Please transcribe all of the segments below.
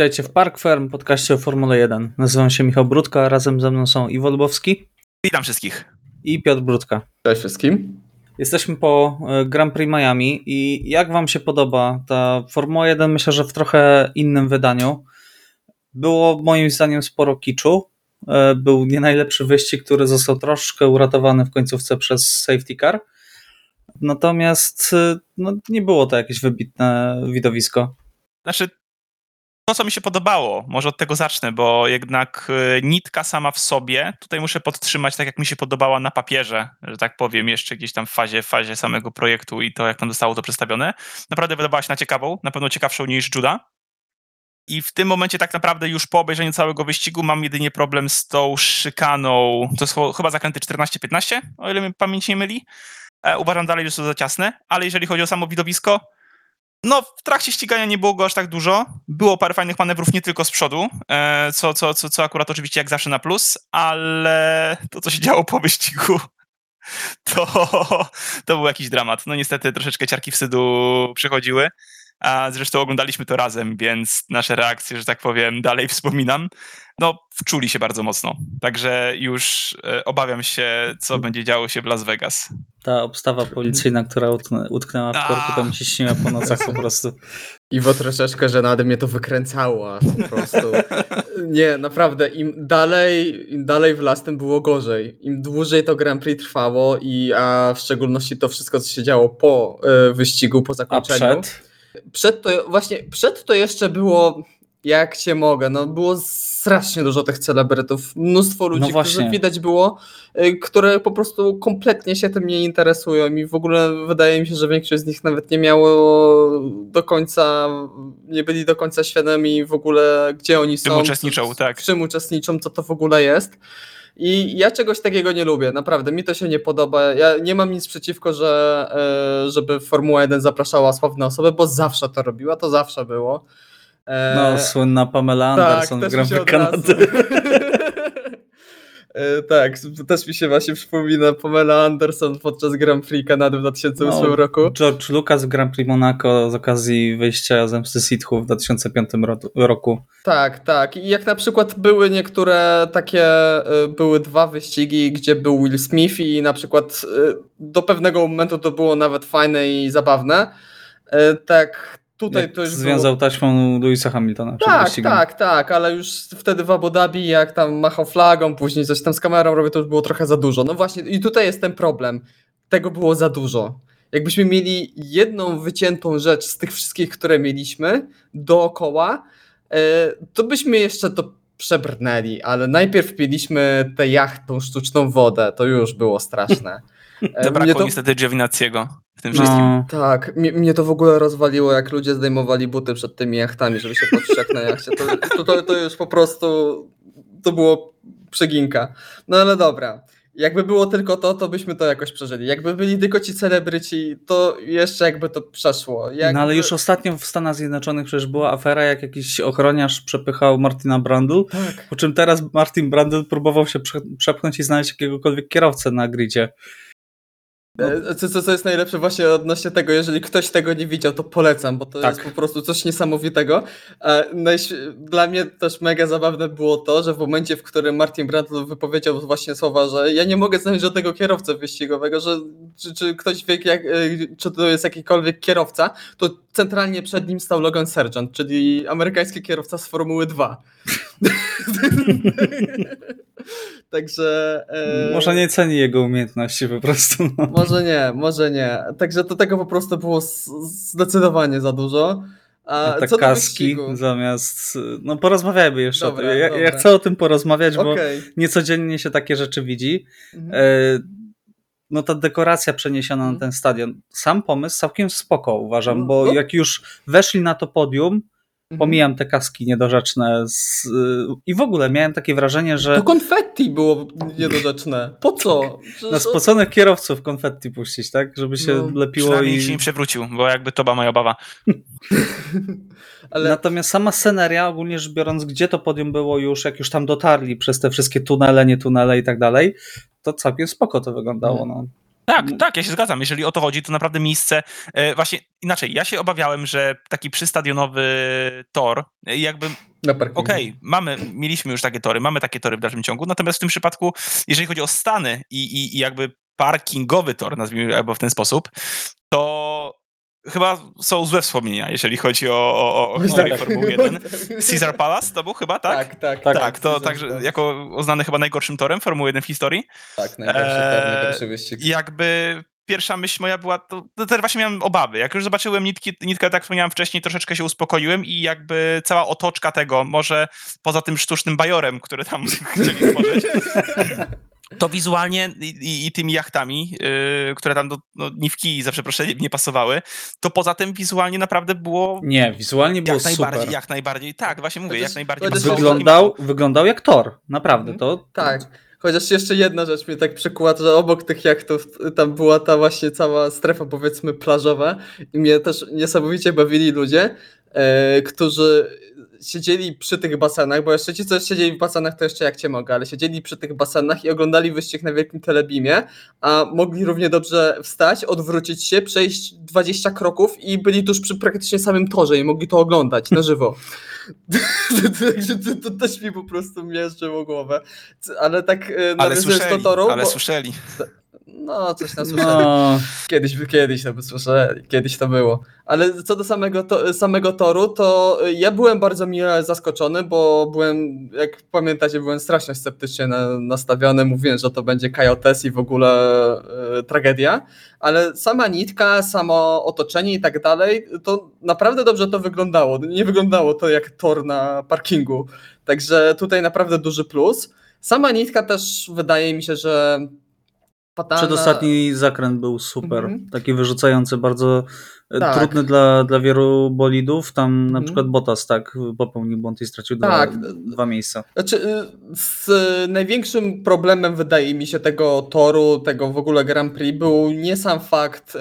Witajcie w Park Firm, podcaście o Formule 1. Nazywam się Michał Brudka, razem ze mną są Iwo Lubowski Witam wszystkich. i Piotr Brudka. Cześć wszystkim. Jesteśmy po e, Grand Prix Miami i jak wam się podoba ta Formuła 1? Myślę, że w trochę innym wydaniu. Było moim zdaniem sporo kiczu. E, Był nie najlepszy wyścig, który został troszkę uratowany w końcówce przez safety car. Natomiast e, no, nie było to jakieś wybitne widowisko. Znaczy, to co mi się podobało, może od tego zacznę, bo jednak y, nitka sama w sobie, tutaj muszę podtrzymać tak jak mi się podobała na papierze, że tak powiem, jeszcze gdzieś tam w fazie, fazie samego projektu i to jak tam zostało to przedstawione. Naprawdę wydawała się na ciekawą, na pewno ciekawszą niż Juda. I w tym momencie tak naprawdę już po obejrzeniu całego wyścigu mam jedynie problem z tą szykaną, to są chyba zakręty 14-15, o ile mi pamięć nie myli. E, uważam dalej, że są za ciasne, ale jeżeli chodzi o samo widowisko, no, w trakcie ścigania nie było go aż tak dużo. Było parę fajnych manewrów nie tylko z przodu, e, co, co, co, co akurat oczywiście jak zawsze na plus, ale to, co się działo po wyścigu, to, to był jakiś dramat. No niestety troszeczkę ciarki wstydu przychodziły, a zresztą oglądaliśmy to razem, więc nasze reakcje, że tak powiem, dalej wspominam, no wczuli się bardzo mocno. Także już e, obawiam się, co będzie działo się w Las Vegas. Ta obstawa policyjna, która utknę- utknęła w korku, to mi się śniła po nocach po prostu. Iwo troszeczkę, że nade mnie to wykręcało aż po prostu. Nie, naprawdę, im dalej, im dalej w las, tym było gorzej. Im dłużej to Grand Prix trwało i a w szczególności to wszystko, co się działo po e, wyścigu, po A zakończeniu. przed? Przed to, właśnie, przed to jeszcze było, jak cię mogę, no było strasznie dużo tych celebrytów, mnóstwo ludzi, którzy właśnie. widać było, y, które po prostu kompletnie się tym nie interesują i w ogóle wydaje mi się, że większość z nich nawet nie miało do końca, nie byli do końca świadomi w ogóle, gdzie oni W czym są. uczestniczą, w- tak. W czym uczestniczą, co to w ogóle jest. I ja czegoś takiego nie lubię, naprawdę, mi to się nie podoba. Ja nie mam nic przeciwko, że, e, żeby Formuła 1 zapraszała sławne osoby, bo zawsze to robiła, to zawsze było. E, No, słynna Pamela tak, Anderson w też mi Grand Prix Kanady. E, Tak, też mi się właśnie przypomina Pamela Anderson podczas Grand Prix Kanady w 2008 No, roku. George Lucas w Grand Prix Monaco z okazji wyjścia Zemsty Sithów w 2005 ro- roku. Tak, tak. I jak na przykład były niektóre takie, y, były dwa wyścigi, gdzie był Will Smith i na przykład y, do pewnego momentu to było nawet fajne i zabawne. Tak, tutaj Jak to już związał było... taśmą Louisa Hamiltona Tak, tak, tak, ale już wtedy w Abu Dhabi, jak tam machał flagą, później coś tam z kamerą robił, to już było trochę za dużo. No właśnie, i tutaj jest ten problem. Tego było za dużo. Jakbyśmy mieli jedną wyciętą rzecz z tych wszystkich, które mieliśmy dookoła, e, to byśmy jeszcze to przebrnęli, ale najpierw piliśmy tę jachtą sztuczną wodę, to już było straszne. E, Zabrakło to- niestety Giovinazziego w tym wszystkim. No, tak, mnie, mnie to w ogóle rozwaliło, jak ludzie zdejmowali buty przed tymi jachtami, żeby się poczuć jak na jachcie. To, to, to, to już po prostu to było przeginka. No ale dobra. Jakby było tylko to, to byśmy to jakoś przeżyli. Jakby byli tylko ci celebryci, to jeszcze jakby to przeszło. Jakby... no ale już ostatnio w Stanach Zjednoczonych przecież była afera, jak jakiś ochroniarz przepychał Martina Brandl, Tak. po czym teraz Martin Brandl próbował się prze- przepchnąć i znaleźć jakiegokolwiek kierowcę na gridzie. E, Co, co, co jest najlepsze właśnie odnośnie tego, jeżeli ktoś tego nie widział, to polecam, bo to Tak. jest po prostu coś niesamowitego. E, Dla mnie też mega zabawne było to, że w momencie, w którym Martin Brandl wypowiedział właśnie słowa, że ja nie mogę znaleźć żadnego kierowcy wyścigowego, że czy, czy ktoś wie, jak, e, czy to jest jakikolwiek kierowca, to centralnie przed nim stał Logan Sargent, czyli amerykański kierowca z Formuły 2. Także... e, Może nie ceni jego umiejętności po prostu. No. może nie, może nie. Także to tego po prostu było zdecydowanie za dużo. A co do kaski zamiast. No porozmawiajmy jeszcze Dobra, o tym. Ja, ja chcę o tym porozmawiać, bo Okej. niecodziennie się takie rzeczy widzi. Mhm. E, no ta dekoracja przeniesiona na Mhm. ten stadion. Sam pomysł całkiem spoko uważam, No, bo jak już weszli na to podium. Pomijam te kaski niedorzeczne z, y, i w ogóle miałem takie wrażenie, że To konfetti było niedorzeczne. Po co? Przecież na spoconych kierowców konfetti puścić, tak? Żeby się No, lepiło i... nikt się nie przewrócił, bo jakby to była moja obawa. Ale Natomiast sama sceneria, ogólnie rzecz biorąc, gdzie to podium było już, jak już tam dotarli przez te wszystkie tunele, nie tunele i tak dalej, to całkiem spoko to wyglądało. No. Tak, tak, ja się zgadzam. Jeżeli o to chodzi, to naprawdę miejsce. E, właśnie inaczej, ja się obawiałem, że taki przystadionowy tor, e, jakby. Okej, mamy, mieliśmy już takie tory, mamy takie tory w dalszym ciągu, natomiast w tym przypadku, jeżeli chodzi o stany i, i, i jakby parkingowy tor, nazwijmy albo w ten sposób, to chyba są złe wspomnienia, jeżeli chodzi o, o, o, o Tak. Formułę 1. Caesar Palace to był chyba, tak? Tak, tak, Tak, Tak, to także Palace. jako uznany chyba najgorszym torem Formuły 1 w historii. Tak, najgorszy, Eee, najgorszy wyścig. I jakby pierwsza myśl moja była, to, to też właśnie miałem obawy. Jak już zobaczyłem nitki, nitkę, tak jak wspomniałem wcześniej, troszeczkę się uspokoiłem i jakby cała otoczka tego, może poza tym sztucznym bajorem, który tam chcieli stworzyć, to wizualnie i, i, i tymi jachtami, yy, które tam do no, niwki za przeproszeniem nie pasowały, to poza tym wizualnie naprawdę było Nie, wizualnie było jak najbardziej, super. jak najbardziej, tak, właśnie mówię, Chociaż- jak najbardziej. Wyglądał, wyglądał jak Thor, naprawdę. To, Tak. Chociaż jeszcze jedna rzecz mnie tak przykuła, że obok tych jachtów tam była ta właśnie cała strefa powiedzmy plażowa i mnie też niesamowicie bawili ludzie, e, którzy siedzieli przy tych basenach, bo jeszcze ci, co siedzieli w basenach, to jeszcze jak cię mogę, ale siedzieli przy tych basenach i oglądali wyścig na wielkim telebimie, a mogli równie dobrze wstać, odwrócić się, przejść 20 kroków i byli tuż przy praktycznie samym torze i mogli to oglądać na żywo. Także to, to też mi po prostu miażdżyło głowę. Ale tak e, Ale słyszeli, toru, ale bo, słyszeli. No coś tam słyszeli. no, Kiedyś, kiedyś to by słyszeli, kiedyś to było. Ale co do samego, to, samego toru, to ja byłem bardzo mile zaskoczony, bo byłem, jak pamiętacie, byłem strasznie sceptycznie na, nastawiony. Mówiłem, że to będzie Kajotes i w ogóle e, tragedia. Ale sama nitka, samo otoczenie i tak dalej, to naprawdę dobrze to wyglądało. Nie wyglądało to jak tor na parkingu. Także tutaj naprawdę duży plus. Sama nitka też wydaje mi się, że fatalna... przedostatni zakręt był super. Mhm. Taki wyrzucający, bardzo Tak. trudny dla, dla wielu bolidów. Tam na Mhm. przykład Bottas tak popełnił błąd i stracił Tak. dwa, dwa miejsca. Znaczy, y, z największym problemem wydaje mi się tego toru, tego w ogóle Grand Prix był nie sam fakt y,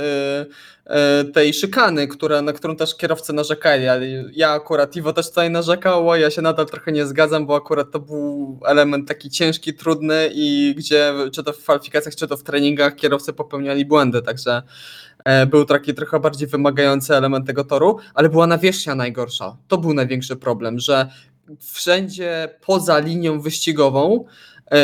y, tej szykany, która, na którą też kierowcy narzekali, ale ja akurat, Iwo też tutaj narzekał, a ja się nadal trochę nie zgadzam, bo akurat to był element taki ciężki, trudny i gdzie czy to w kwalifikacjach, czy to w treningach kierowcy popełniali błędy, także był taki trochę bardziej wymagający element tego toru, ale była nawierzchnia najgorsza. To był największy problem, że wszędzie poza linią wyścigową e,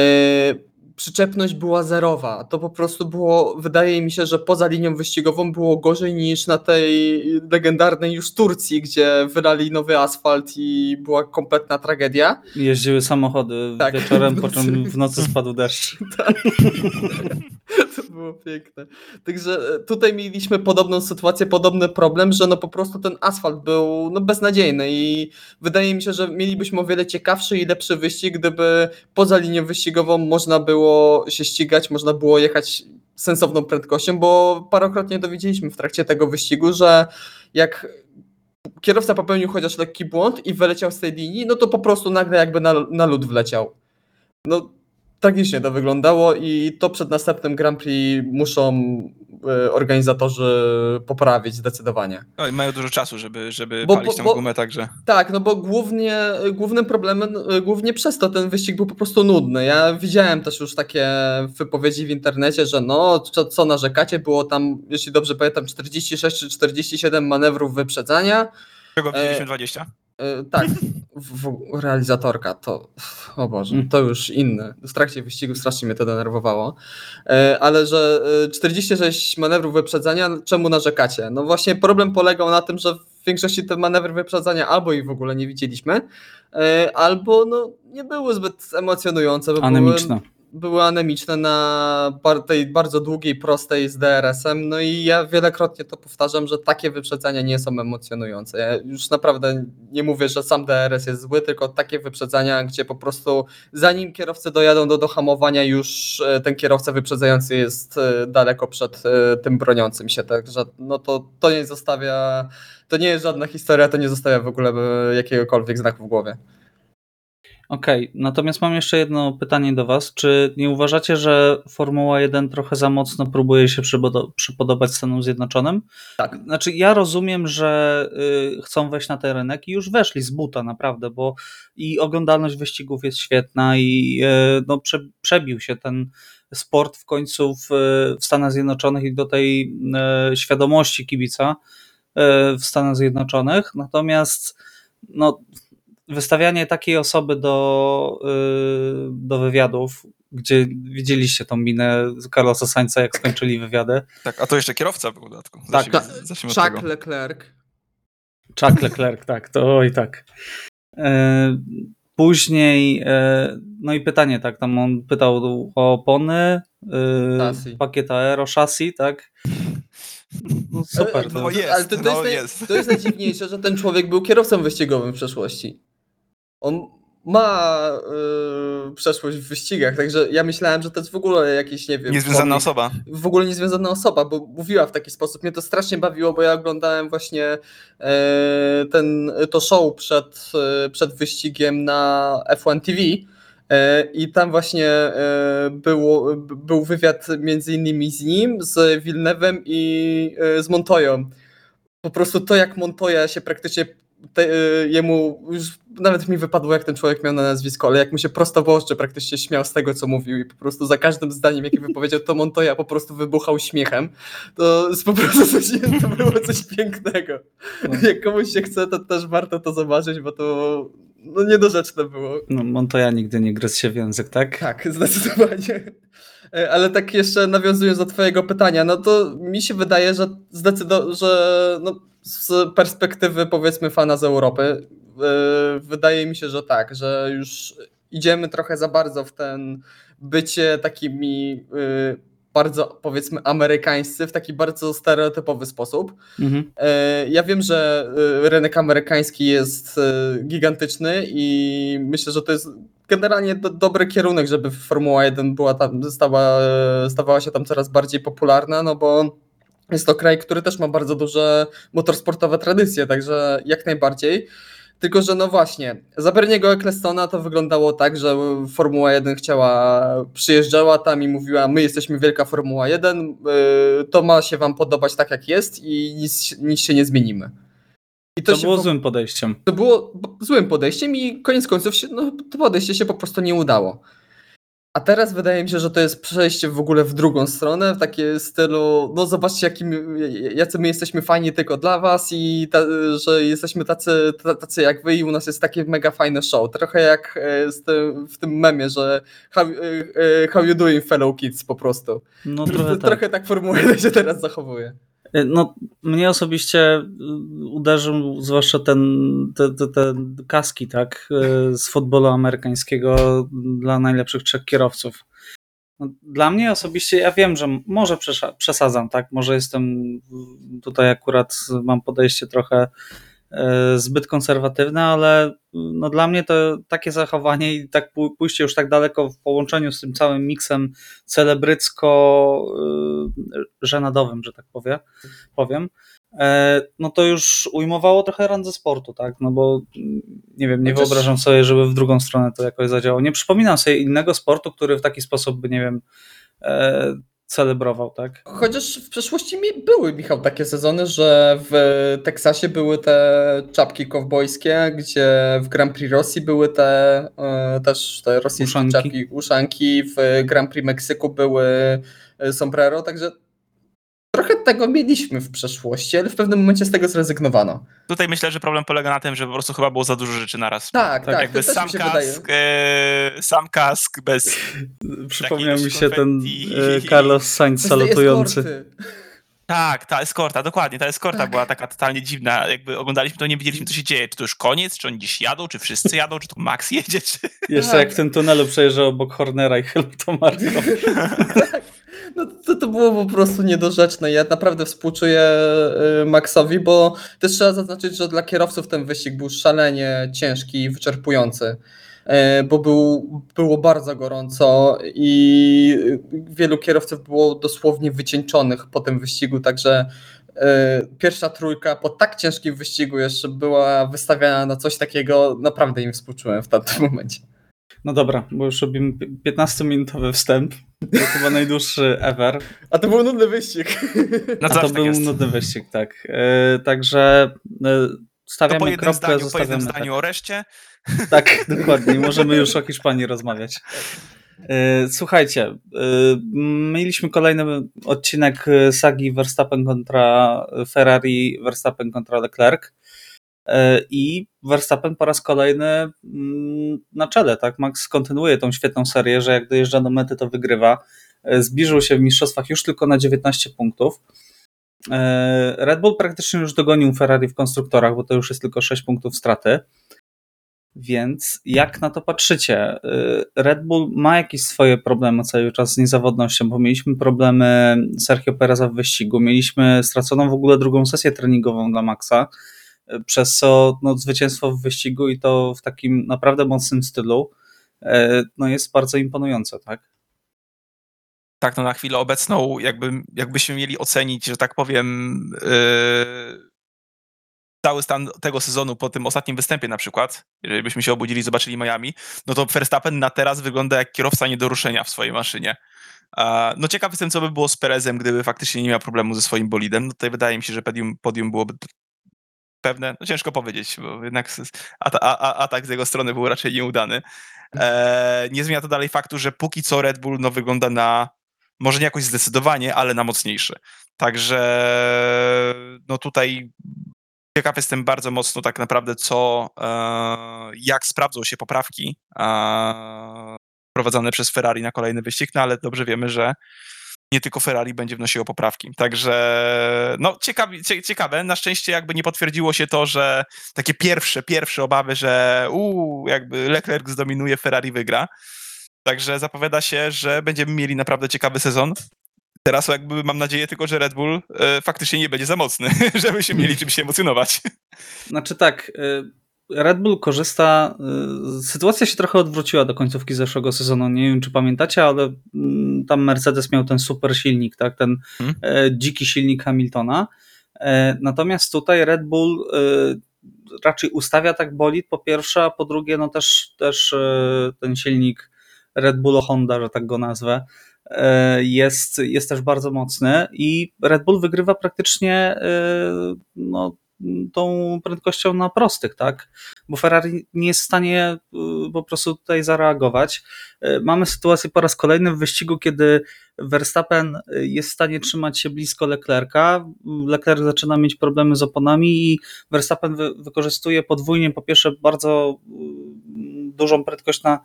przyczepność była zerowa. To po prostu było, wydaje mi się, że poza linią wyścigową było gorzej niż na tej legendarnej już Turcji, gdzie wylali nowy asfalt i była kompletna tragedia. Jeździły samochody Tak, wieczorem, po czym w nocy spadł deszcz. To było piękne. Także e, tutaj mieliśmy podobną sytuację, podobny problem, że no po prostu ten asfalt był no beznadziejny i wydaje mi się, że mielibyśmy o wiele ciekawszy i lepszy wyścig, gdyby poza linią wyścigową można było się ścigać, można było jechać sensowną prędkością, bo parokrotnie dowiedzieliśmy w trakcie tego wyścigu, że jak kierowca popełnił chociaż lekki błąd i wyleciał z tej linii, no to po prostu nagle jakby na, na lód wleciał. No tragicznie to wyglądało i to przed następnym Grand Prix muszą e, organizatorzy poprawić zdecydowanie. Oj, mają dużo czasu, żeby, żeby Bo- palić bo- tą bo- gumę, także... Tak, no bo głównie, głównym problemem, e, głównie przez to ten wyścig był po prostu nudny. Ja widziałem też już takie wypowiedzi w internecie, że no, co, co narzekacie, było tam, jeśli dobrze pamiętam, 46 czy 47 manewrów wyprzedzania. Czego E, widzieliśmy 20? E, tak, w, w, realizatorka to, o Boże, Mm. to już inne. W trakcie wyścigu strasznie mnie to denerwowało. E, ale że e, 46 manewrów wyprzedzania, czemu narzekacie? No właśnie problem polegał na tym, że w większości te manewry wyprzedzania albo ich w ogóle nie widzieliśmy, e, albo no, nie były zbyt emocjonujące. Bo były, Anemiczne. Były anemiczne na tej bardzo długiej, prostej z DRS-em. No i ja wielokrotnie to powtarzam, że takie wyprzedzania nie są emocjonujące. Ja już naprawdę nie mówię, że sam DRS jest zły, tylko takie wyprzedzania, gdzie po prostu zanim kierowcy dojadą do dohamowania, już e, ten kierowca wyprzedzający jest e, daleko przed e, tym broniącym się. Także no to, to nie zostawia, to nie jest żadna historia, to nie zostawia w ogóle jakiegokolwiek znaku w głowie. Okej, natomiast mam jeszcze jedno pytanie do Was. Czy nie uważacie, że Formuła 1 trochę za mocno próbuje się przypodo- przypodobać Stanom Zjednoczonym? Tak. Znaczy, ja rozumiem, że y, chcą wejść na ten rynek i już weszli z buta, naprawdę, bo i oglądalność wyścigów jest świetna i y, no, prze, przebił się ten sport w końcu w, w Stanach Zjednoczonych i do tej y, świadomości kibica y, w Stanach Zjednoczonych. Natomiast no, wystawianie takiej osoby do, y, do wywiadów, gdzie widzieliście tą minę Carlosa Sainza, jak skończyli wywiady. Tak, a to jeszcze kierowca był w dodatku. Tak, Zacznijmy, zacznijmy od Chuck. Leclerc. Chuck Leclerc, tak, to oj tak. E, Później, e, no i pytanie, tak, tam on pytał o opony, e, Chassis. pakiet aero, chassis, tak. No super, no to, jest, ale to, to, no jest, naj- jest. to jest najdziwniejsze, że ten człowiek był kierowcą wyścigowym w przeszłości. On ma yy, przeszłość w wyścigach, także ja myślałem, że to jest w ogóle jakiś, nie wiem... Niezwiązana osoba. w ogóle niezwiązana osoba, bo mówiła w taki sposób. Mnie to strasznie bawiło, bo ja oglądałem właśnie e, ten, to show przed, e, przed wyścigiem na F1 TV. e, I tam właśnie było, był wywiad między innymi z nim, z Villeneuve'em i z Montoją. Po prostu to, jak Montoya się praktycznie te, e, jemu, już nawet mi wypadło, jak ten człowiek miał na nazwisko, ale jak mu się prosto w oczy praktycznie śmiał z tego, co mówił i po prostu za każdym zdaniem, jakie wypowiedział, to Montoya po prostu wybuchał śmiechem. To po prostu coś, to było coś pięknego. Jak komuś się chce, to też warto to zobaczyć, bo to no, niedorzeczne było. no, Montoya nigdy nie gryzł się w język, tak? Tak, zdecydowanie. E, Ale tak jeszcze nawiązując do twojego pytania, no to mi się wydaje, że zdecydo- że no, z perspektywy powiedzmy fana z Europy, e, wydaje mi się, że tak, że już idziemy trochę za bardzo w ten bycie takimi e, bardzo powiedzmy amerykańscy, w taki bardzo stereotypowy sposób. Mhm. E, Ja wiem, że rynek amerykański jest gigantyczny i myślę, że to jest generalnie do, dobry kierunek, żeby Formuła 1 była tam, stała, stawała się tam coraz bardziej popularna, no bo jest to kraj, który też ma bardzo duże motorsportowe tradycje, także jak najbardziej. Tylko, że no właśnie, za Berniego Ecclestona to wyglądało tak, że Formuła 1 chciała, przyjeżdżała tam i mówiła, my jesteśmy wielka Formuła 1, yy, to ma się wam podobać tak jak jest i nic, nic się nie zmienimy. I To, się było po- złym podejściem. to było złym podejściem i koniec końców się, no, to podejście się po prostu nie udało. A teraz wydaje mi się, że to jest przejście w ogóle w drugą stronę, w takie stylu, no zobaczcie, jakim, jacy my jesteśmy fajni tylko dla was i ta, że jesteśmy tacy, ta- tacy jak wy i u nas jest takie mega fajne show. Trochę jak e, tym, w tym memie, że how, e, e, how you doing fellow kids po prostu. No Trochę trochę tak, tak. trochę tak 1 się teraz zachowuje. No, mnie osobiście y, uderzył zwłaszcza ten, te, te, te kaski, tak, y, z futbolu amerykańskiego dla najlepszych trzech kierowców. No, Dla mnie osobiście, ja wiem, że może przesadzam, tak, może jestem tutaj akurat mam podejście trochę zbyt konserwatywne, ale no dla mnie to takie zachowanie i tak pój- pójście już tak daleko w połączeniu z tym całym miksem celebrycko-żenadowym, że tak powiem, powiem, e, no to już ujmowało trochę randze sportu, tak, no bo mm, nie wiem, nie Chociaż- wyobrażam sobie, żeby w drugą stronę to jakoś zadziałało. Nie przypominam sobie innego sportu, który w taki sposób by, nie wiem, e, celebrował, tak? Chociaż w przeszłości mi były, Michał, takie sezony, że w Teksasie były te czapki kowbojskie, gdzie w Grand Prix Rosji były te e, też te rosyjskie Uszanki. czapki, uszanki, w Grand Prix Meksyku były sombrero, także trochę tego mieliśmy w przeszłości, ale w pewnym momencie z tego zrezygnowano. Tutaj myślę, że problem polega na tym, że po prostu chyba było za dużo rzeczy naraz. Tak, tak, Jakby to też sam mi się wydaje. kask, e, sam kask bez... Przypomniał mi się ten e, Carlos Sainz salutujący. Tak, ta eskorta, dokładnie, ta eskorta Tak. była taka totalnie dziwna. Jakby oglądaliśmy to, nie wiedzieliśmy, co się dzieje. Czy to już koniec, czy oni gdzieś jadą, czy wszyscy jadą, czy to Max jedzie, czy... Jeszcze Tak. jak w tym tunelu przejeżdżał obok Hornera i Helmut'a Marko. tak. No to, to było po prostu niedorzeczne. Ja naprawdę współczuję y, Maxowi, bo też trzeba zaznaczyć, że dla kierowców ten wyścig był szalenie ciężki i wyczerpujący. y, Bo był, było bardzo gorąco i wielu kierowców było dosłownie wycieńczonych po tym wyścigu, także y, pierwsza trójka po tak ciężkim wyścigu jeszcze była wystawiana na coś takiego. Naprawdę im współczułem w tamtym momencie. No dobra, bo już robimy 15-minutowy wstęp. To chyba najdłuższy ever. A to był nudny wyścig. No A to tak był jest. nudny wyścig, tak. E, także e, To po stawiamy kropkę, zdaniu, po jednym zostawiamy. zdaniu o reszcie. Tak, tak dokładnie. Możemy już o Hiszpanii rozmawiać. E, Słuchajcie, e, mieliśmy kolejny odcinek sagi Verstappen kontra Ferrari, Verstappen kontra Leclerc. E, i Verstappen po raz kolejny mm, na czele, tak? Max kontynuuje tą świetną serię, że jak dojeżdża do mety, to wygrywa. E, zbliżył się w mistrzostwach już tylko na 19 punktów. E, Red Bull praktycznie już dogonił Ferrari w konstruktorach, bo to już jest tylko 6 punktów straty. Więc jak na to patrzycie? Red Bull ma jakieś swoje problemy cały czas z niezawodnością, bo mieliśmy problemy Sergio Pereza w wyścigu, mieliśmy straconą w ogóle drugą sesję treningową dla Maxa, przez co no, zwycięstwo w wyścigu i to w takim naprawdę mocnym stylu y, no, jest bardzo imponujące, tak? Tak, no na chwilę obecną, jakby, jakbyśmy mieli ocenić, że tak powiem, yy cały stan tego sezonu po tym ostatnim występie na przykład, jeżeli byśmy się obudzili i zobaczyli Miami, no to Verstappen na teraz wygląda jak kierowca nie do ruszenia w swojej maszynie. No ciekaw jestem, co by było z Perezem, gdyby faktycznie nie miał problemu ze swoim bolidem. No tutaj wydaje mi się, że podium, podium byłoby pewne, no ciężko powiedzieć, bo jednak atak, atak z jego strony był raczej nieudany. E, nie zmienia to dalej faktu, że póki co Red Bull no, wygląda na, może nie jakoś zdecydowanie, ale na mocniejszy. Także no tutaj Ciekaw jestem bardzo mocno tak naprawdę, co, e, jak sprawdzą się poprawki e, prowadzone przez Ferrari na kolejny wyścig, no ale dobrze wiemy, że nie tylko Ferrari będzie wnosiło poprawki. Także no ciekawe, ciekawe. Na szczęście jakby nie potwierdziło się to, że takie pierwsze, pierwsze obawy, że uu, jakby Leclerc zdominuje, Ferrari wygra. Także zapowiada się, że będziemy mieli naprawdę ciekawy sezon. Teraz jakby mam nadzieję tylko, że Red Bull e, faktycznie nie będzie za mocny, żeby się mieli czym się emocjonować. Znaczy tak, e, Red Bull korzysta. E, sytuacja się trochę odwróciła do końcówki zeszłego sezonu. Nie wiem, czy pamiętacie, ale mm, tam Mercedes miał ten super silnik, tak? Ten hmm? dziki silnik Hamiltona. Natomiast tutaj Red Bull raczej ustawia tak bolid, po pierwsze, a po drugie, no też, też ten silnik Red Bull Honda, że tak go nazwę, E, jest, jest też bardzo mocny i Red Bull wygrywa praktycznie e, no, tą prędkością na prostych, tak? Bo Ferrari nie jest w stanie e, po prostu tutaj zareagować. Mamy sytuację po raz kolejny w wyścigu, kiedy Verstappen jest w stanie trzymać się blisko Leclerca. Leclerc zaczyna mieć problemy z oponami i Verstappen wy wykorzystuje podwójnie po pierwsze bardzo dużą prędkość na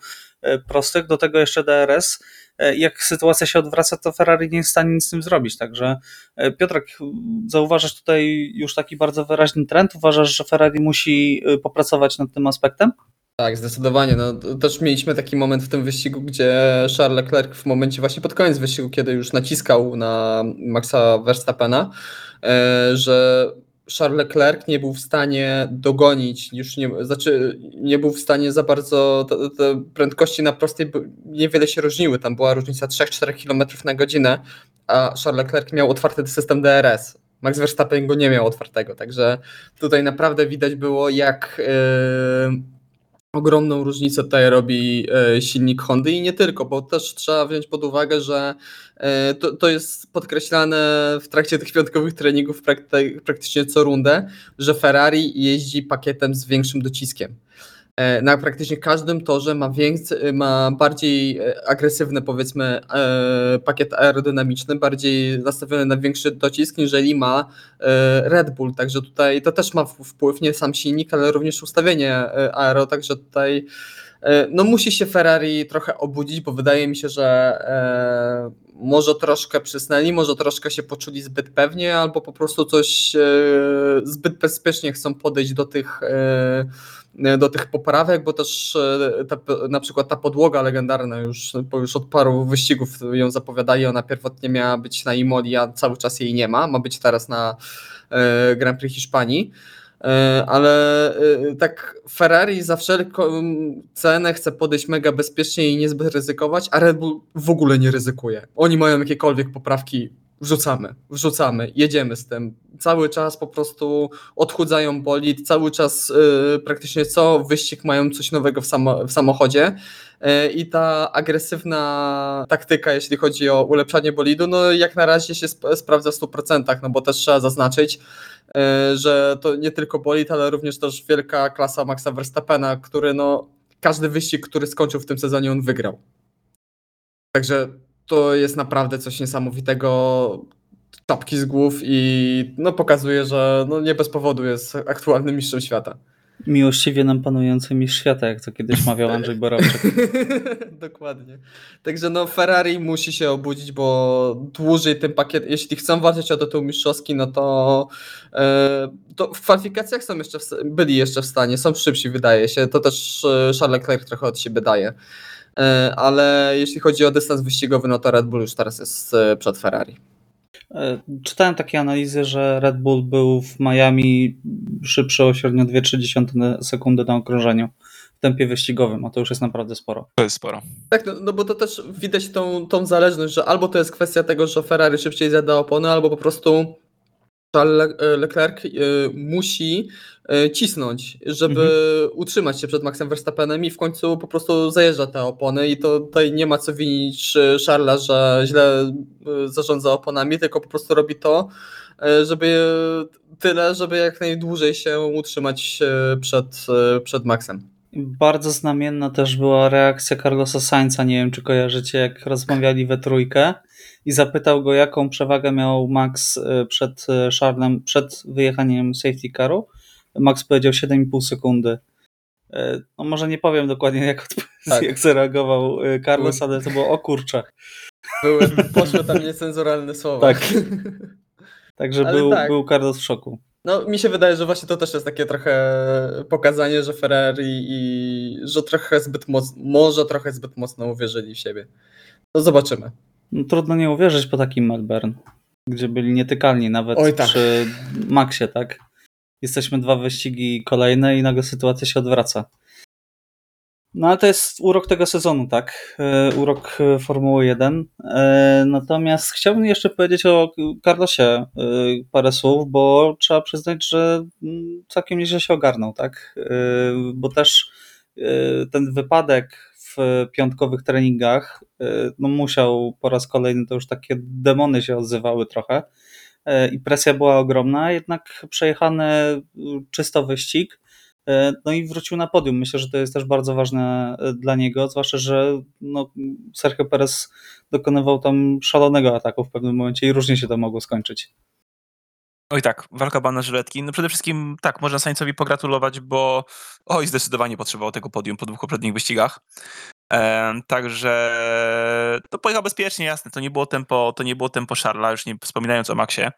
prostych, do tego jeszcze DRS jak sytuacja się odwraca, to Ferrari nie jest w stanie nic z tym zrobić. Także e, Piotrek, zauważasz tutaj już taki bardzo wyraźny trend? Uważasz, że Ferrari musi e, popracować nad tym aspektem? Tak, zdecydowanie. No, też mieliśmy taki moment w tym wyścigu, gdzie Charles Leclerc w momencie właśnie pod koniec wyścigu, kiedy już naciskał na Maxa Verstappena, że Charles Leclerc nie był w stanie dogonić, już nie, znaczy nie był w stanie za bardzo, te, te prędkości na prostej niewiele się różniły, tam była różnica 3-4 km na godzinę, a Charles Leclerc miał otwarty system DRS. Max Verstappen go nie miał otwartego, także tutaj naprawdę widać było jak yy, ogromną różnicę tutaj robi e, silnik Hondy i nie tylko, bo też trzeba wziąć pod uwagę, że e, to, to jest podkreślane w trakcie tych piątkowych treningów praktycznie co rundę, że Ferrari jeździ pakietem z większym dociskiem. E, na praktycznie każdym torze ma, więcej, ma bardziej e, agresywny powiedzmy e, pakiet aerodynamiczny, bardziej nastawiony na większy docisk, niżeli ma Red Bull, także tutaj to też ma wpływ, nie sam silnik, ale również ustawienie aero, także tutaj no musi się Ferrari trochę obudzić, bo wydaje mi się, że może troszkę przysnęli, może troszkę się poczuli zbyt pewnie, albo po prostu coś zbyt bezpiecznie chcą podejść do tych E, do tych poprawek, bo też e, ta, na przykład ta podłoga legendarna już, już od paru wyścigów ją zapowiadali, ona pierwotnie miała być na Imoli, a cały czas jej nie ma, ma być teraz na e, Grand Prix Hiszpanii. Ale tak Ferrari za wszelką cenę chce podejść mega bezpiecznie i niezbyt ryzykować, a Red Bull w ogóle nie ryzykuje. Oni mają jakiekolwiek poprawki wrzucamy, wrzucamy, jedziemy z tym. Cały czas po prostu odchudzają bolid, cały czas yy, praktycznie co wyścig mają coś nowego w, samo, w samochodzie i ta agresywna taktyka, jeśli chodzi o ulepszanie bolidu, no jak na razie się sp sprawdza w 100%, no bo też trzeba zaznaczyć, że to nie tylko bolid, ale również też wielka klasa Maxa Verstappena, który no każdy wyścig, który skończył w tym sezonie, on wygrał. Także to jest naprawdę coś niesamowitego. czapki z głów i no, pokazuje, że no, nie bez powodu jest aktualnym mistrzem świata. Miłościwie nam panujący mistrz świata, jak to kiedyś mawiał Andrzej Borowczyk. Dokładnie. Także no Ferrari musi się obudzić, bo dłużej ten pakiet, jeśli chcą walczyć o tytuł mistrzowski, no to, e, to w kwalifikacjach są jeszcze w, byli jeszcze w stanie, są szybsi wydaje się, to też e, Charles Leclerc trochę od siebie daje. E, ale jeśli chodzi o dystans wyścigowy, no to Red Bull już teraz jest przed Ferrari. E, czytałem takie analizy, że Red Bull był w Miami szybszy o średnio 2,3 sekundy na okrążeniu w tempie wyścigowym, a to już jest naprawdę sporo. To jest sporo. Tak, no, no bo to też widać tą, tą zależność, że albo to jest kwestia tego, że Ferrari szybciej zjada opony, albo po prostu Charles Leclerc y, musi y, cisnąć, żeby mhm. utrzymać się przed Maxem Verstappenem i w końcu po prostu zajeżdża te opony i to tutaj nie ma co winić Charlesa, że źle zarządza oponami, tylko po prostu robi to, żeby tyle, żeby jak najdłużej się utrzymać przed, przed Maxem. Bardzo znamienna też była reakcja Carlosa Sainza, nie wiem czy kojarzycie, jak rozmawiali we trójkę i zapytał go, jaką przewagę miał Max e, przed e, Charlesem, przed wyjechaniem safety caru. Max powiedział 7,5 sekundy. E, no może nie powiem dokładnie, jak, tak. jak zareagował Carlos, ale to było o kurczę. Były, poszły tam niecenzuralne słowa. Tak. Także był, tak. był Carlos w szoku. No, mi się wydaje, że właśnie to też jest takie trochę pokazanie, że Ferrari i że trochę zbyt mocno, może trochę zbyt mocno uwierzyli w siebie. No zobaczymy. No, trudno nie uwierzyć po takim McBurn, gdzie byli nietykalni nawet Oj, tak. przy Maxie, tak? Jesteśmy dwa wyścigi kolejne i nagle sytuacja się odwraca. No ale to jest urok tego sezonu, tak? E, urok e, Formuły 1. E, natomiast chciałbym jeszcze powiedzieć o Carlosie parę słów, bo trzeba przyznać, że mm, całkiem nieźle się ogarnął, tak? Bo też ten wypadek w piątkowych treningach no musiał po raz kolejny, to już takie demony się odzywały trochę i presja była ogromna, jednak przejechany czysto wyścig no i wrócił na podium. Myślę, że to jest też bardzo ważne e, dla niego, zwłaszcza, że no, Sergio Perez dokonywał tam szalonego ataku w pewnym momencie i różnie się to mogło skończyć. Oj tak, walka bana żyletki. No przede wszystkim tak, można Sainzowi pogratulować, bo oj, zdecydowanie potrzebował tego podium po dwóch poprzednich wyścigach. E, także to pojechał bezpiecznie, jasne, to nie było tempo, to nie było tempo Charla, już nie wspominając o Maxie.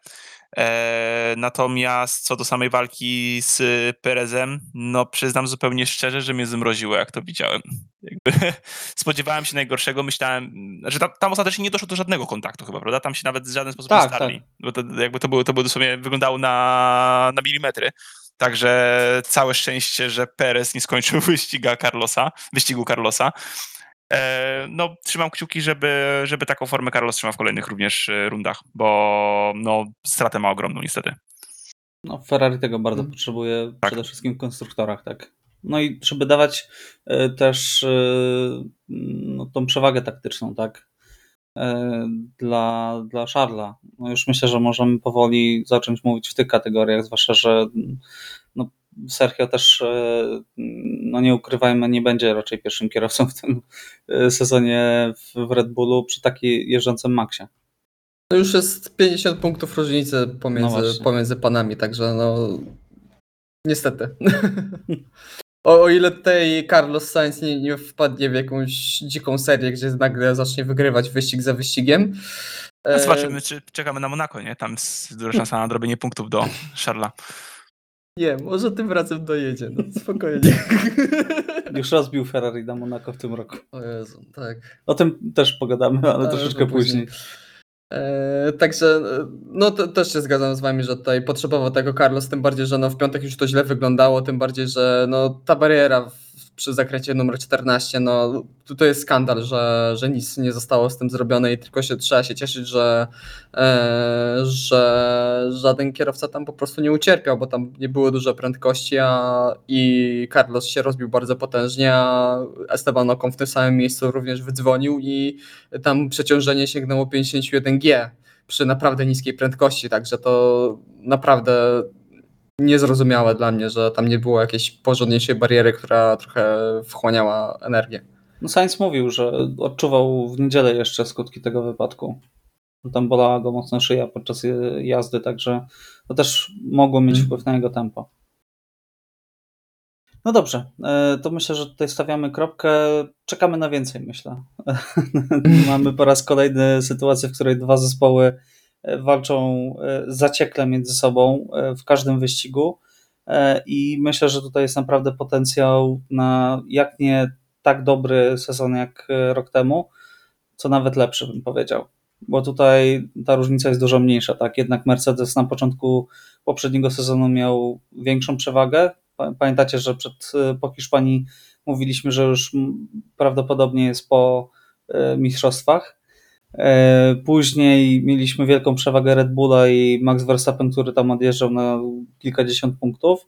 E, natomiast co do samej walki z Perezem, no przyznam zupełnie szczerze, że mnie zmroziło, jak to widziałem. Jakby spodziewałem się najgorszego, myślałem, że tam, tam ostatecznie nie doszło do żadnego kontaktu chyba, prawda? Tam się nawet w żaden sposób tak, nie starli. Tak. Bo to, jakby to było, to było dosłownie, wyglądało na, na milimetry. Także całe szczęście, że Perez nie skończył wyściga Carlosa, wyścigu Carlosa. E, no, trzymam kciuki, żeby, żeby taką formę Carlos trzymał w kolejnych również e, rundach, bo no, stratę ma ogromną niestety. No, Ferrari tego bardzo hmm. potrzebuje, tak. przede wszystkim w konstruktorach, tak. No i żeby dawać e, też no, tą przewagę taktyczną, tak, dla, dla Charlesa. No już myślę, że możemy powoli zacząć mówić w tych kategoriach, zwłaszcza, że Sergio też, e, no nie ukrywajmy, nie będzie raczej pierwszym kierowcą w tym e, sezonie w Red Bullu przy takiej jeżdżącym Maxie. To już jest 50 punktów różnicy pomiędzy, no pomiędzy panami, także no niestety. o, o ile tutaj Carlos Sainz nie, nie wpadnie w jakąś dziką serię, gdzie nagle zacznie wygrywać wyścig za wyścigiem. No, zobaczymy, czy czekamy na Monako, nie? Tam jest duża szansa na odrobienie punktów do Charlesa. Nie, może tym razem dojedzie, no spokojnie. Już rozbił Ferrari na Monaco w tym roku. O Jezu, tak. O tym też pogadamy, ale, ale troszeczkę później. później. E, także no to, też się zgadzam z wami, że tutaj potrzebował tego Carlos, tym bardziej, że no w piątek już to źle wyglądało, tym bardziej, że no ta bariera przy zakręcie numer 14, no to jest skandal, że, że nic nie zostało z tym zrobione i tylko się trzeba się cieszyć, że, e, że żaden kierowca tam po prostu nie ucierpiał, bo tam nie było dużo prędkości, a i Carlos się rozbił bardzo potężnie, a Esteban Ocon w tym samym miejscu również wydzwonił i tam przeciążenie sięgnęło 51G przy naprawdę niskiej prędkości, także to naprawdę niezrozumiałe dla mnie, że tam nie było jakiejś porządniejszej bariery, która trochę wchłaniała energię. No Sainz mówił, że odczuwał w niedzielę jeszcze skutki tego wypadku. Tam bolała go mocno szyja podczas jazdy, także to też mogło mieć Mhm. wpływ na jego tempo. No dobrze, e, to myślę, że tutaj stawiamy kropkę. Czekamy na więcej, myślę. Mamy po raz kolejny sytuację, w której dwa zespoły walczą e, zaciekle między sobą e, w każdym wyścigu. E, I myślę, że tutaj jest naprawdę potencjał na jak nie tak dobry sezon jak rok temu, co nawet lepszy bym powiedział. Bo tutaj ta różnica jest dużo mniejsza. Tak, jednak Mercedes na początku poprzedniego sezonu miał większą przewagę. Pa- Pamiętacie, że przed, po Hiszpanii mówiliśmy, że już prawdopodobnie jest po mistrzostwach. E, Później mieliśmy wielką przewagę Red Bulla i Max Verstappen, który tam odjeżdżał na kilkadziesiąt punktów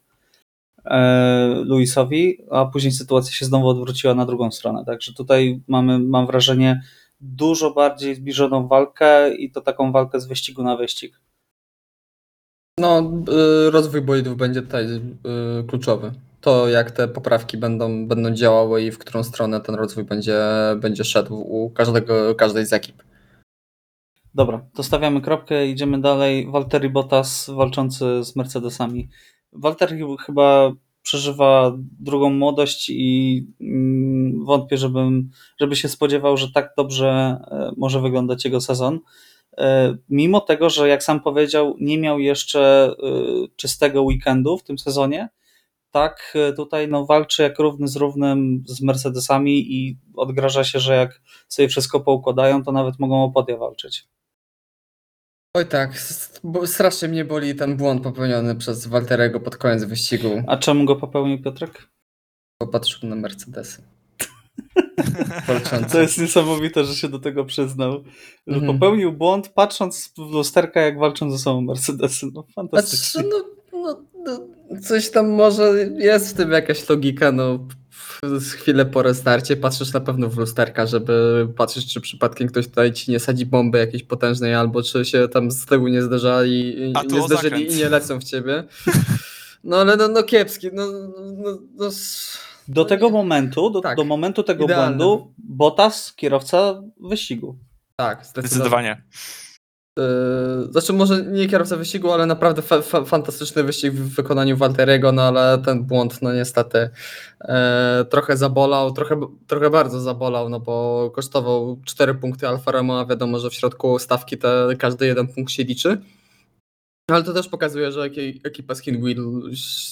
e, Luisowi, a później sytuacja się znowu odwróciła na drugą stronę. Także tutaj mamy, mam wrażenie, dużo bardziej zbliżoną walkę i to taką walkę z wyścigu na wyścig. No, y, rozwój bolidów będzie tutaj y, kluczowy. To jak te poprawki będą, będą działały i w którą stronę ten rozwój będzie, będzie szedł u każdego, każdej z ekip. Dobra, to stawiamy kropkę, idziemy dalej. Valtteri Bottas walczący z Mercedesami. Valtteri chyba przeżywa drugą młodość i mm, wątpię, żebym, żeby się spodziewał, że tak dobrze e, może wyglądać jego sezon. E, Mimo tego, że jak sam powiedział, nie miał jeszcze e, czystego weekendu w tym sezonie, tak tutaj no, walczy jak równy z równym z Mercedesami i odgraża się, że jak sobie wszystko poukładają, to nawet mogą o walczyć. Oj tak, s- bo strasznie mnie boli ten błąd popełniony przez Walterego pod koniec wyścigu. A czemu go popełnił Piotrek? Popatrzył na Mercedesy. Walczące. To jest niesamowite, że się do tego przyznał. Że Mhm. popełnił błąd patrząc w lusterka, jak walczą ze sobą Mercedesy. No fantastycznie. Znaczy, no, no, no, coś tam może jest w tym jakaś logika, no z chwilę po restarcie patrzysz na pewno w lusterka, żeby patrzeć, czy przypadkiem ktoś tutaj ci nie sadzi bomby jakiejś potężnej, albo czy się tam z tyłu nie zderzali, nie zderzyli zakręt. i nie lecą w ciebie. No ale no, no kiepski, no, no, no s- Do no tego nie. momentu, do, Tak. do momentu tego Idealne. błędu, Bottas kierowca wyścigu. Tak, zdecydowanie. Zdecydowanie. Yy, Znaczy może nie kierowca wyścigu, ale naprawdę fa fa fantastyczny wyścig w wykonaniu Walteriego, no ale ten błąd no niestety e, trochę zabolał, trochę, trochę bardzo zabolał, no bo kosztował 4 punkty Alfa Romeo, a wiadomo, że w środku stawki te, każdy jeden punkt się liczy. Ale to też pokazuje, że eki- ekipa Skin Wheel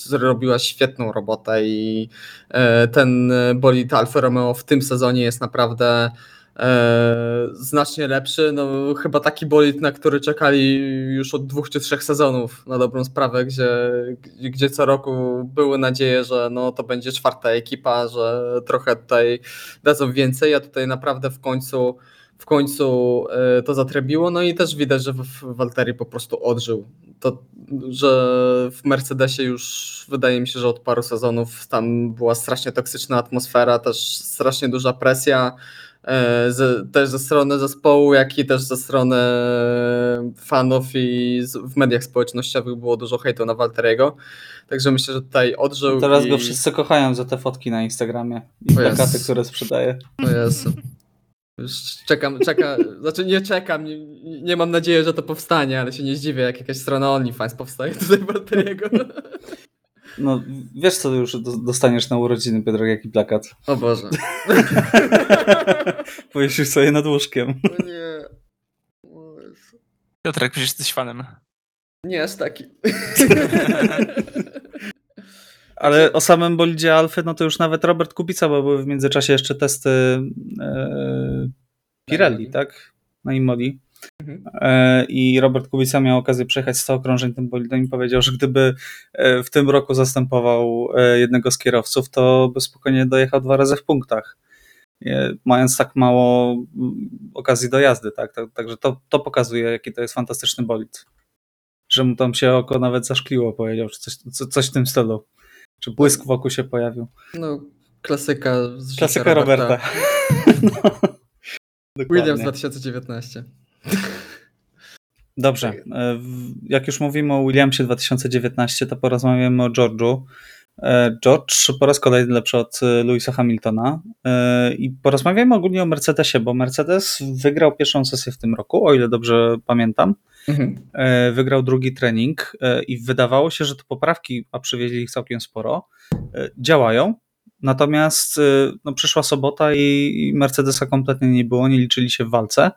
zrobiła świetną robotę i e, ten bolid Alfa Romeo w tym sezonie jest naprawdę znacznie lepszy. No, chyba taki bolid, na który czekali już od dwóch czy trzech sezonów na dobrą sprawę, gdzie, gdzie co roku były nadzieje, że no, to będzie czwarta ekipa, że trochę tutaj dadzą więcej, a tutaj naprawdę w końcu w końcu e, to zatrebiło, no i też widać, że w w Walteri po prostu odżył. To, że w Mercedesie już wydaje mi się, że od paru sezonów tam była strasznie toksyczna atmosfera, też strasznie duża presja, e, z, też ze strony zespołu, jak i też ze strony fanów i z, w mediach społecznościowych było dużo hejtu na Walteriego. Także myślę, że tutaj odżył. Teraz i... go wszyscy kochają za te fotki na Instagramie i plakaty, które sprzedaje. O Jezu. Już czekam, czekam, znaczy nie czekam, nie, nie mam nadziei, że to powstanie, ale się nie zdziwię, jak jakaś strona OnlyFans powstaje tutaj Walteriego. No, wiesz co już do- dostaniesz na urodziny, Piotrek, jaki plakat. O Boże. Powiesisz sobie nad łóżkiem. O nie. O. Piotrek, przecież jesteś fanem. Nie aż taki. Ale o samym bolidzie Alfy, no to już nawet Robert Kubica, bo były w międzyczasie jeszcze testy e, Pirelli, tak? Na Imoli. Mhm. E, I Robert Kubica miał okazję przejechać 100 okrążeń tym bolidem i powiedział, że gdyby e, w tym roku zastępował e, jednego z kierowców, to by spokojnie dojechał dwa razy w punktach. Mając tak mało mm, okazji do jazdy, tak? Tak- Także to, to pokazuje, jaki to jest fantastyczny bolid. Że mu tam się oko nawet zaszkliło, powiedział, czy coś, co- coś w tym stylu. Czy błysk wokół się pojawił. No, klasyka z Klasyka Roberta. no, dokładnie. Williams 2019. Dobrze. e, w- Jak już mówimy o Williamsie 2019, to porozmawiamy o George'u, E, George po raz kolejny lepszy od e, Louisa Hamiltona. E, I porozmawiajmy ogólnie o Mercedesie, bo Mercedes wygrał pierwszą sesję w tym roku, o ile dobrze pamiętam. Mhm. Wygrał drugi trening i wydawało się, że te poprawki, a przywieźli ich całkiem sporo, działają. Natomiast no, przyszła sobota i Mercedesa kompletnie nie było, nie liczyli się w walce.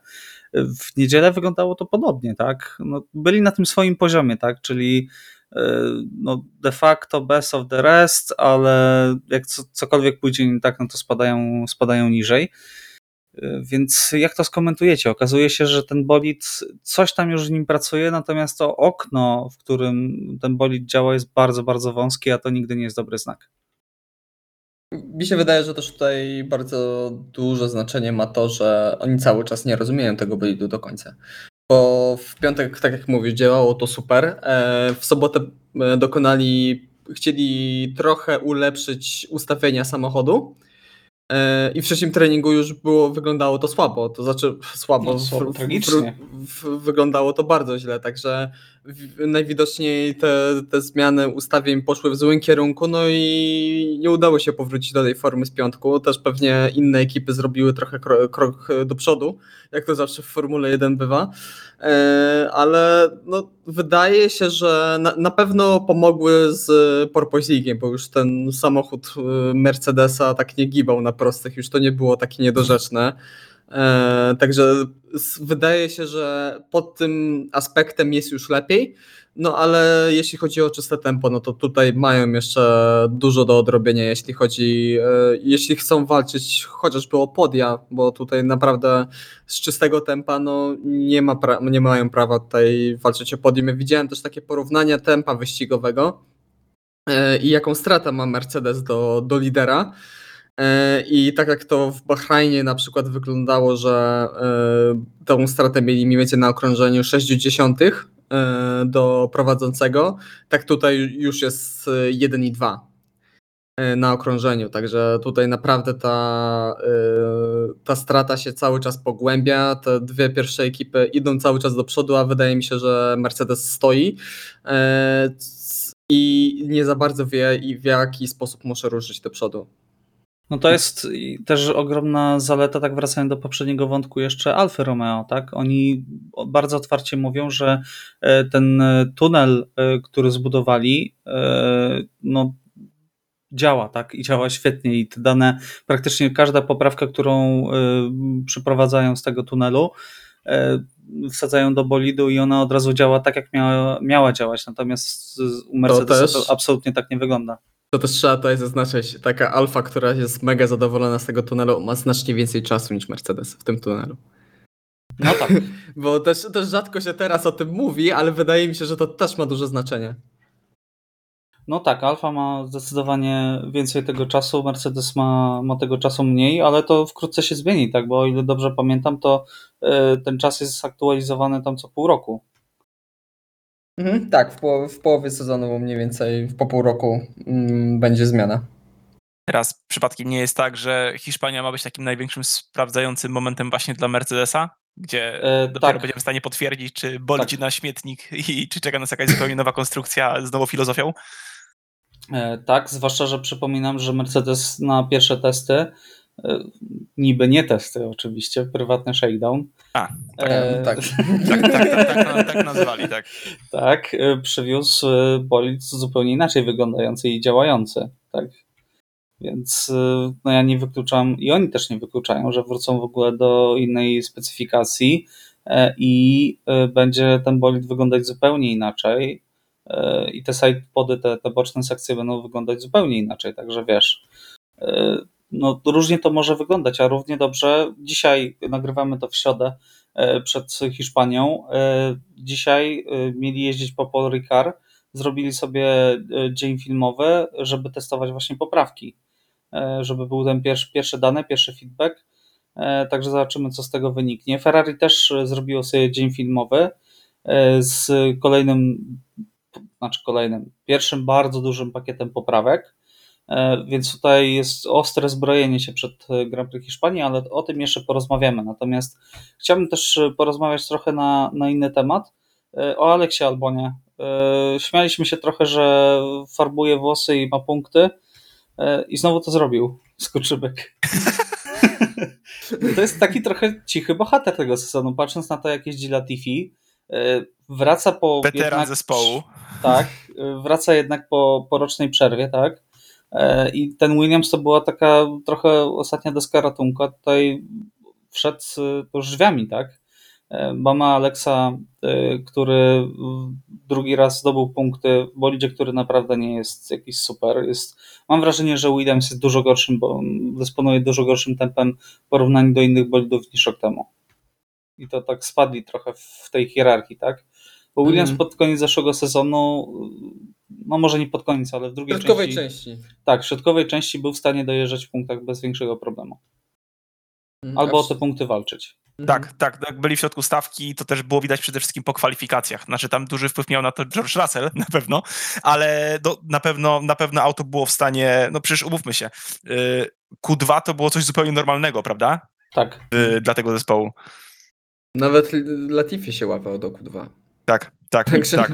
W niedzielę wyglądało to podobnie, tak? No, byli na tym swoim poziomie, tak? Czyli E, no de facto best of the rest, ale jak cokolwiek pójdzie nie tak, no to spadają, spadają niżej. E, więc jak to skomentujecie? Okazuje się, że ten bolid, coś tam już w nim pracuje, natomiast to okno, w którym ten bolid działa, jest bardzo, bardzo wąskie, a to nigdy nie jest dobry znak. Mi się wydaje, że też tutaj bardzo duże znaczenie ma to, że oni cały czas nie rozumieją tego bolidu do końca bo w piątek, tak jak mówisz, działało to super. E, w sobotę e, dokonali, chcieli trochę ulepszyć ustawienia samochodu. E, I w trzecim treningu już było, wyglądało to słabo, to znaczy słabo, no, słabo w. W, w, wyglądało to bardzo źle, także najwidoczniej te, te zmiany ustawień poszły w złym kierunku, no i nie udało się powrócić do tej formy z piątku. Też pewnie inne ekipy zrobiły trochę krok, krok do przodu, jak to zawsze w Formule 1 bywa. E, ale no, wydaje się, że na, na pewno pomogły z porpoisingiem, bo już ten samochód e, Mercedesa tak nie gibał na prostych, już to nie było takie niedorzeczne. E, także wydaje się, że pod tym aspektem jest już lepiej. No ale jeśli chodzi o czyste tempo, no to tutaj mają jeszcze dużo do odrobienia, jeśli chodzi, e, jeśli chcą walczyć chociażby o podia, bo tutaj naprawdę z czystego tempa no nie, ma pra- nie mają prawa tutaj walczyć o podium. Widziałem też takie porównania tempa wyścigowego e, i jaką stratę ma Mercedes do, do lidera. E, I tak jak to w Bahrajnie na przykład wyglądało, że tą stratę mieli mniej więcej na okrążeniu 60 E, do prowadzącego, tak tutaj już jest 1 i 2 e, na okrążeniu, także tutaj naprawdę ta, e, ta strata się cały czas pogłębia, te dwie pierwsze ekipy idą cały czas do przodu, a wydaje mi się, że Mercedes stoi i nie za bardzo wie, w jaki sposób muszę ruszyć do przodu. No to jest też ogromna zaleta, tak wracając do poprzedniego wątku jeszcze Alfa Romeo, tak? Oni bardzo otwarcie mówią, że e, ten tunel, e, który zbudowali, e, no działa, tak? I działa świetnie i te dane, praktycznie każda poprawka, którą przyprowadzają z tego tunelu, wsadzają do bolidu i ona od razu działa tak, jak miała, miała działać. Natomiast u Mercedesa to, to absolutnie tak nie wygląda. To też trzeba tutaj zaznaczyć, taka Alfa, która jest mega zadowolona z tego tunelu, ma znacznie więcej czasu niż Mercedes w tym tunelu. No tak. Bo też, też rzadko się teraz o tym mówi, ale wydaje mi się, że to też ma duże znaczenie. No tak, Alfa ma zdecydowanie więcej tego czasu, Mercedes ma, ma tego czasu mniej, ale to wkrótce się zmieni, tak? Bo o ile dobrze pamiętam, to y, ten czas jest aktualizowany tam co pół roku. Mhm, tak, w, połowie, w połowie sezonu mniej więcej po pół roku mm, będzie zmiana. Teraz przypadkiem nie jest tak, że Hiszpania ma być takim największym sprawdzającym momentem właśnie dla Mercedesa, gdzie e, dopiero tak. będziemy w stanie potwierdzić, czy bolidzi tak. na śmietnik i czy czeka nas jakaś zupełnie nowa konstrukcja z nową filozofią? E, tak, zwłaszcza, że przypominam, że Mercedes na pierwsze testy niby nie testy oczywiście, prywatny shakedown. A, tak, e... tak. tak, tak, tak, tak, tak nazwali, tak. Tak, e, przywiózł e, bolid zupełnie inaczej wyglądający i działający, tak. Więc no ja nie wykluczam, i oni też nie wykluczają, że wrócą w ogóle do innej specyfikacji i będzie ten bolid wyglądać zupełnie inaczej i te sidepody, te, te boczne sekcje będą wyglądać zupełnie inaczej, także wiesz, no, różnie to może wyglądać, a równie dobrze dzisiaj nagrywamy to w środę e, przed Hiszpanią. E, dzisiaj e, mieli jeździć po Paul Ricard, zrobili sobie dzień filmowy, żeby testować właśnie poprawki, żeby był ten pierwszy, pierwszy dane, pierwszy feedback. Także zobaczymy, co z tego wyniknie. Ferrari też zrobiło sobie dzień filmowy z kolejnym, znaczy kolejnym, pierwszym bardzo dużym pakietem poprawek więc tutaj jest ostre zbrojenie się przed e, Grand Prix Hiszpanii, ale o tym jeszcze porozmawiamy. Natomiast chciałbym też e, porozmawiać trochę na, na inny temat, o Aleksie Albonie, E, Śmialiśmy się trochę, że farbuje włosy i ma punkty. E, I znowu to zrobił. Skoczybek. To jest taki trochę cichy bohater tego sezonu. Patrząc na to, jak jeździ Latifi, e, wraca po. Weteran jednak- zespołu. Tak, e, wraca jednak po, po rocznej przerwie, tak. E, I ten Williams to była taka trochę ostatnia deska ratunku, tutaj wszedł e, już drzwiami, tak. E, Mama Alexa, e, który drugi raz zdobył punkty w bolidzie, który naprawdę nie jest jakiś super. Jest, mam wrażenie, że Williams jest dużo gorszym, bo dysponuje dużo gorszym tempem w porównaniu do innych bolidów niż rok temu. I to tak spadli trochę w tej hierarchii, tak? Bo Williams Mhm. pod koniec zeszłego sezonu, no może nie pod koniec, ale w W drugiej środkowej części, części. Tak, w środkowej części był w stanie dojeżdżać w punktach bez większego problemu. Albo o te punkty walczyć. Mhm. Tak, tak, jak byli w środku stawki, to też było widać przede wszystkim po kwalifikacjach. Znaczy tam duży wpływ miał na to George Russell, na pewno, ale do, na, pewno, na pewno auto było w stanie, no przecież umówmy się, y, Q2 to było coś zupełnie normalnego, prawda? Tak. Y, Dla tego zespołu. Nawet Latifi się łapał do Q2. Tak, tak, Także- tak.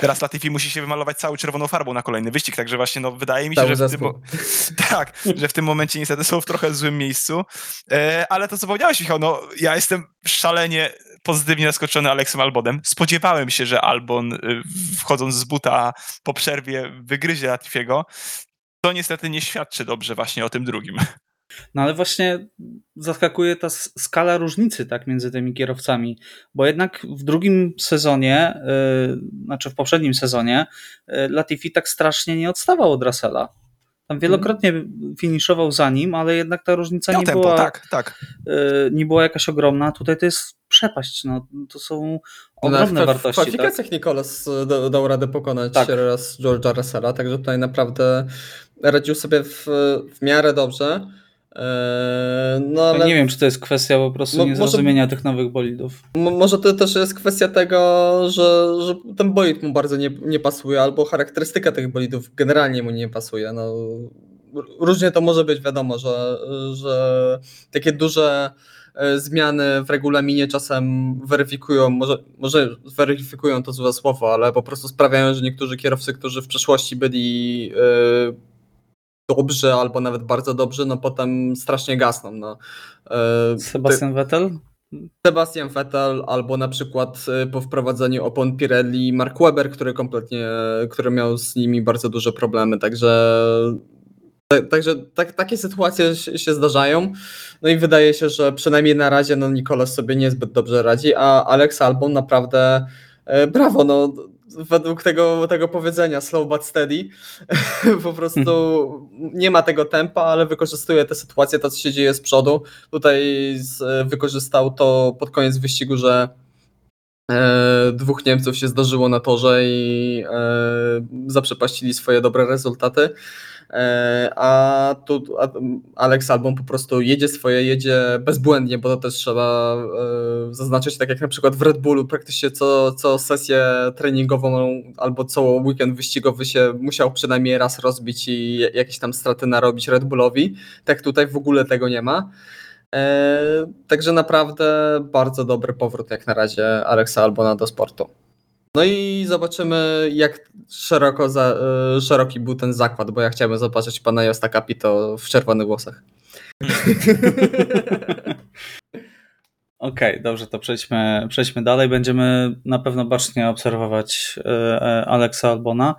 Teraz Latifi musi się wymalować cały czerwoną farbą na kolejny wyścig, także właśnie no, wydaje mi się, Cały że w, tym, mo- tak, że w tym momencie niestety są w trochę złym miejscu. E, ale to, co powiedziałeś, Michał, no ja jestem szalenie pozytywnie zaskoczony Aleksem Albonem. Spodziewałem się, że Albon y, wchodząc z buta po przerwie wygryzie Latifiego. To niestety nie świadczy dobrze właśnie o tym drugim. No ale właśnie zaskakuje ta skala różnicy tak między tymi kierowcami, bo jednak w drugim sezonie, yy, znaczy w poprzednim sezonie, yy, Latifi tak strasznie nie odstawał od Russella. Tam wielokrotnie finiszował za nim, ale jednak ta różnica Miał nie tempo, była, tak, tak. yy, nie była jakaś ogromna. Tutaj to jest przepaść. No, to są No, ogromne w, W wartości. Tak? kwalifikacjach Nicolas e, da, dał radę pokonać Tak. raz George'a Russella, także tutaj naprawdę radził sobie w, w miarę dobrze. Eee, No ale Nie wiem, czy to jest kwestia po prostu może- niezrozumienia tych nowych bolidów. Może to też jest kwestia tego, że, że ten bolid mu bardzo nie, nie pasuje, albo charakterystyka tych bolidów generalnie mu nie pasuje. No, różnie to może być, wiadomo, że, że takie duże e, zmiany w regulaminie czasem weryfikują, może, może weryfikują to złe słowo, ale po prostu sprawiają, że niektórzy kierowcy, którzy w przeszłości byli e, dobrzy albo nawet bardzo dobrzy, no potem strasznie gasną. No. E, Sebastian Vettel? Sebastian Vettel albo na przykład y, po wprowadzeniu opon Pirelli Mark Webber, który kompletnie, który miał z nimi bardzo duże problemy, także ta- Także tak, takie sytuacje się, się zdarzają. No i wydaje się, że przynajmniej na razie no Nikolas sobie niezbyt dobrze radzi, a Alex Albon naprawdę e, brawo, no według tego, tego powiedzenia slow but steady po prostu nie ma tego tempa, ale wykorzystuje tę sytuację, to co się dzieje z przodu. Tutaj z, wykorzystał to pod koniec wyścigu, że e, dwóch Niemców się zdarzyło na torze i e, zaprzepaścili swoje dobre rezultaty. E, a tu Alex Albon po prostu jedzie swoje, jedzie bezbłędnie, bo to też trzeba e, zaznaczyć, tak jak na przykład w Red Bullu praktycznie co, co sesję treningową albo co weekend wyścigowy się musiał przynajmniej raz rozbić i jakieś tam straty narobić Red Bullowi. Tak tutaj w ogóle tego nie ma. E, także naprawdę bardzo dobry powrót jak na razie Alexa Albona do sportu. No i zobaczymy, jak szeroko za, e, szeroki był ten zakład, bo ja chciałbym zobaczyć pana Josta Capito w czerwonych włosach. Okej, dobrze, to przejdźmy, przejdźmy dalej. Będziemy na pewno bacznie obserwować e, e, Alexa Albona.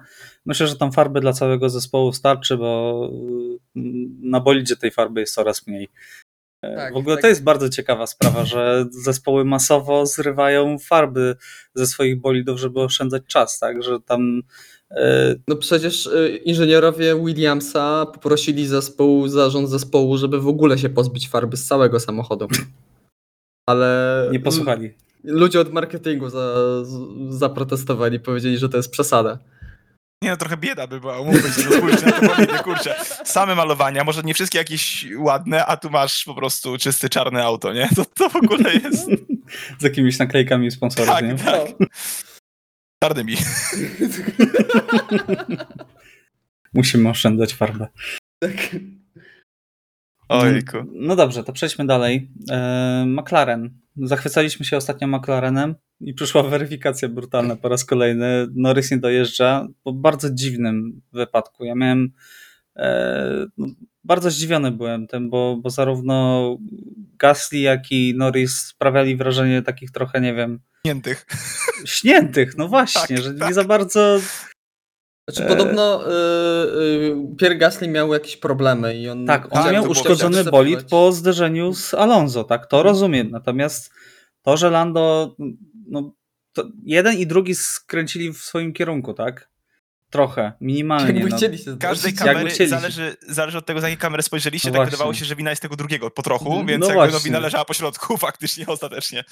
Myślę, że tam farby dla całego zespołu starczy, bo e, na bolidzie tej farby jest coraz mniej. E, Tak, w ogóle tak. to jest bardzo ciekawa sprawa, że zespoły masowo zrywają farby ze swoich bolidów, żeby oszczędzać czas, tak? Że tam e, No przecież e, inżynierowie Williamsa poprosili zespół, zarząd zespołu, żeby w ogóle się pozbyć farby z całego samochodu. Ale nie posłuchali. ludzie od marketingu zaprotestowali, powiedzieli, że to jest przesada. Nie no, trochę bieda by była, umówmy się, no spójrzcie na to kurczę. Same malowania, może nie wszystkie jakieś ładne, a tu masz po prostu czysty czarne auto, nie? To, to w ogóle jest... Z jakimiś naklejkami sponsorów, Tak, nie? tak. Czarnymi. Musimy oszczędzać farbę. Ojku. No dobrze, to przejdźmy dalej. E, McLaren. Zachwycaliśmy się ostatnio McLarenem i przyszła weryfikacja brutalna po raz kolejny. Norris nie dojeżdża po bardzo dziwnym wypadku. Ja miałem e, no, bardzo zdziwiony byłem tym, bo, bo zarówno Gasly, jak i Norris sprawiali wrażenie takich trochę, nie wiem, Śniętych. śniętych, no właśnie, Tak, że tak. nie za bardzo Znaczy, E, podobno y, y, Pierre Gasly miał jakieś problemy i on... Tak, on Tak, miał uszkodzony bolid po zderzeniu z Alonso, tak, to rozumiem. Natomiast to, że Lando, no, to jeden i drugi skręcili w swoim kierunku, tak? Trochę, minimalnie. Jakby no. chcieli się Każdej kamery chcieli. zależy, zależy od tego, z jakiej kamery spojrzeliście. No tak właśnie. wydawało się, że wina jest tego drugiego po trochu, No więc jakby no, wina leżała po środku faktycznie ostatecznie.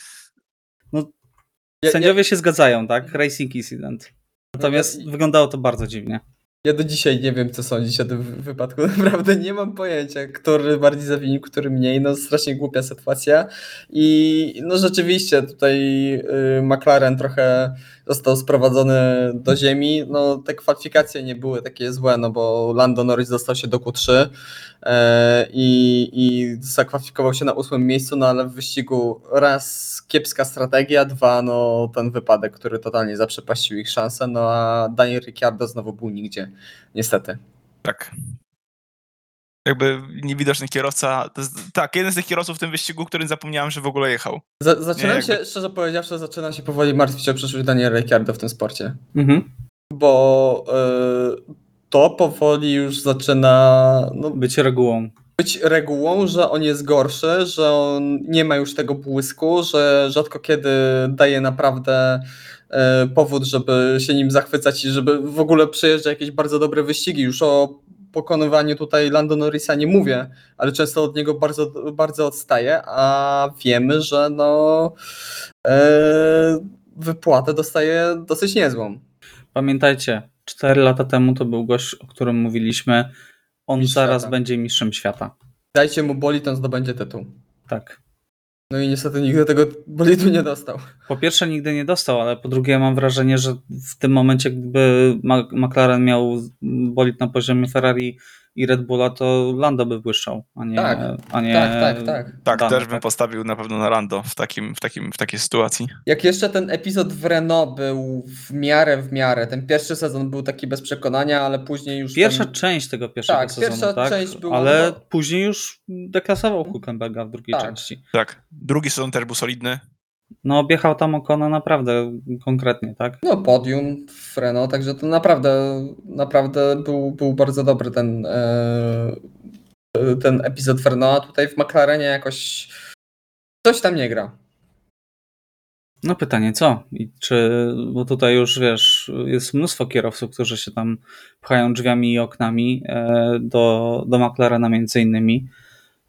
Ja- Sędziowie się zgadzają, tak? Racing Incident. Natomiast No, wyglądało to bardzo dziwnie. Ja do dzisiaj nie wiem, co sądzić o tym wy- wypadku. Naprawdę nie mam pojęcia, który bardziej zawinił, który mniej. No strasznie głupia sytuacja. I no rzeczywiście tutaj y, McLaren trochę został sprowadzony do ziemi. No te kwalifikacje nie były takie złe, no bo Lando Norris dostał się do Q3 e, i, i zakwalifikował się na ósmym miejscu, no ale w wyścigu raz kiepska strategia, dwa no ten wypadek, który totalnie zaprzepaścił ich szansę, no a Daniel Ricciardo znowu był nigdzie, niestety. Tak. Jakby niewidoczny kierowca. To jest, tak, jeden z tych kierowców w tym wyścigu, którym zapomniałem, że w ogóle jechał. Za, zaczynam Nie, się, jakby- szczerze powiedziawszy, zaczynam się powoli martwić o przyszłość Daniela Ricciardo w tym sporcie, Mhm. bo y, to powoli już zaczyna no, Być regułą. być regułą, że on jest gorszy, że on nie ma już tego błysku, że rzadko kiedy daje naprawdę e, powód, żeby się nim zachwycać i żeby w ogóle przejeżdża jakieś bardzo dobre wyścigi. Już o pokonywaniu tutaj Lando Norrisa nie mówię, ale często od niego bardzo, bardzo odstaje, a wiemy, że no e, wypłatę dostaje dosyć niezłą. Pamiętajcie, 4 lata temu to był gość, o którym mówiliśmy. On Mistrz zaraz świata. będzie mistrzem świata. Dajcie mu bolid, on zdobędzie tytuł. Tak. No i niestety nigdy tego bolidu nie dostał. Po pierwsze nigdy nie dostał, ale po drugie mam wrażenie, że w tym momencie gdyby McLaren miał bolid na poziomie Ferrari i Red Bulla, to Lando by błyszczał, a nie Tak, a nie tak, tak, tak. Tak, Dane, też bym postawił na pewno na Lando w, takim, w, takim, w takiej sytuacji. Jak jeszcze ten epizod w Renault był w miarę, w miarę. Ten pierwszy sezon był taki bez przekonania, ale później już. Pierwsza ten... część tego pierwszego Tak, sezonu, pierwsza tak? część była, ale no- później już deklasował Hulkenberga w drugiej Tak. części. Tak. Drugi sezon też był solidny. No objechał tam Okona naprawdę konkretnie, tak? No, podium w Renault, także to naprawdę, naprawdę był, był bardzo dobry ten, e, ten epizod w Renault, a tutaj w McLarenie jakoś coś tam nie gra. No pytanie co? I czy, bo tutaj już wiesz, jest mnóstwo kierowców, którzy się tam pchają drzwiami i oknami e, do, do McLarena między innymi.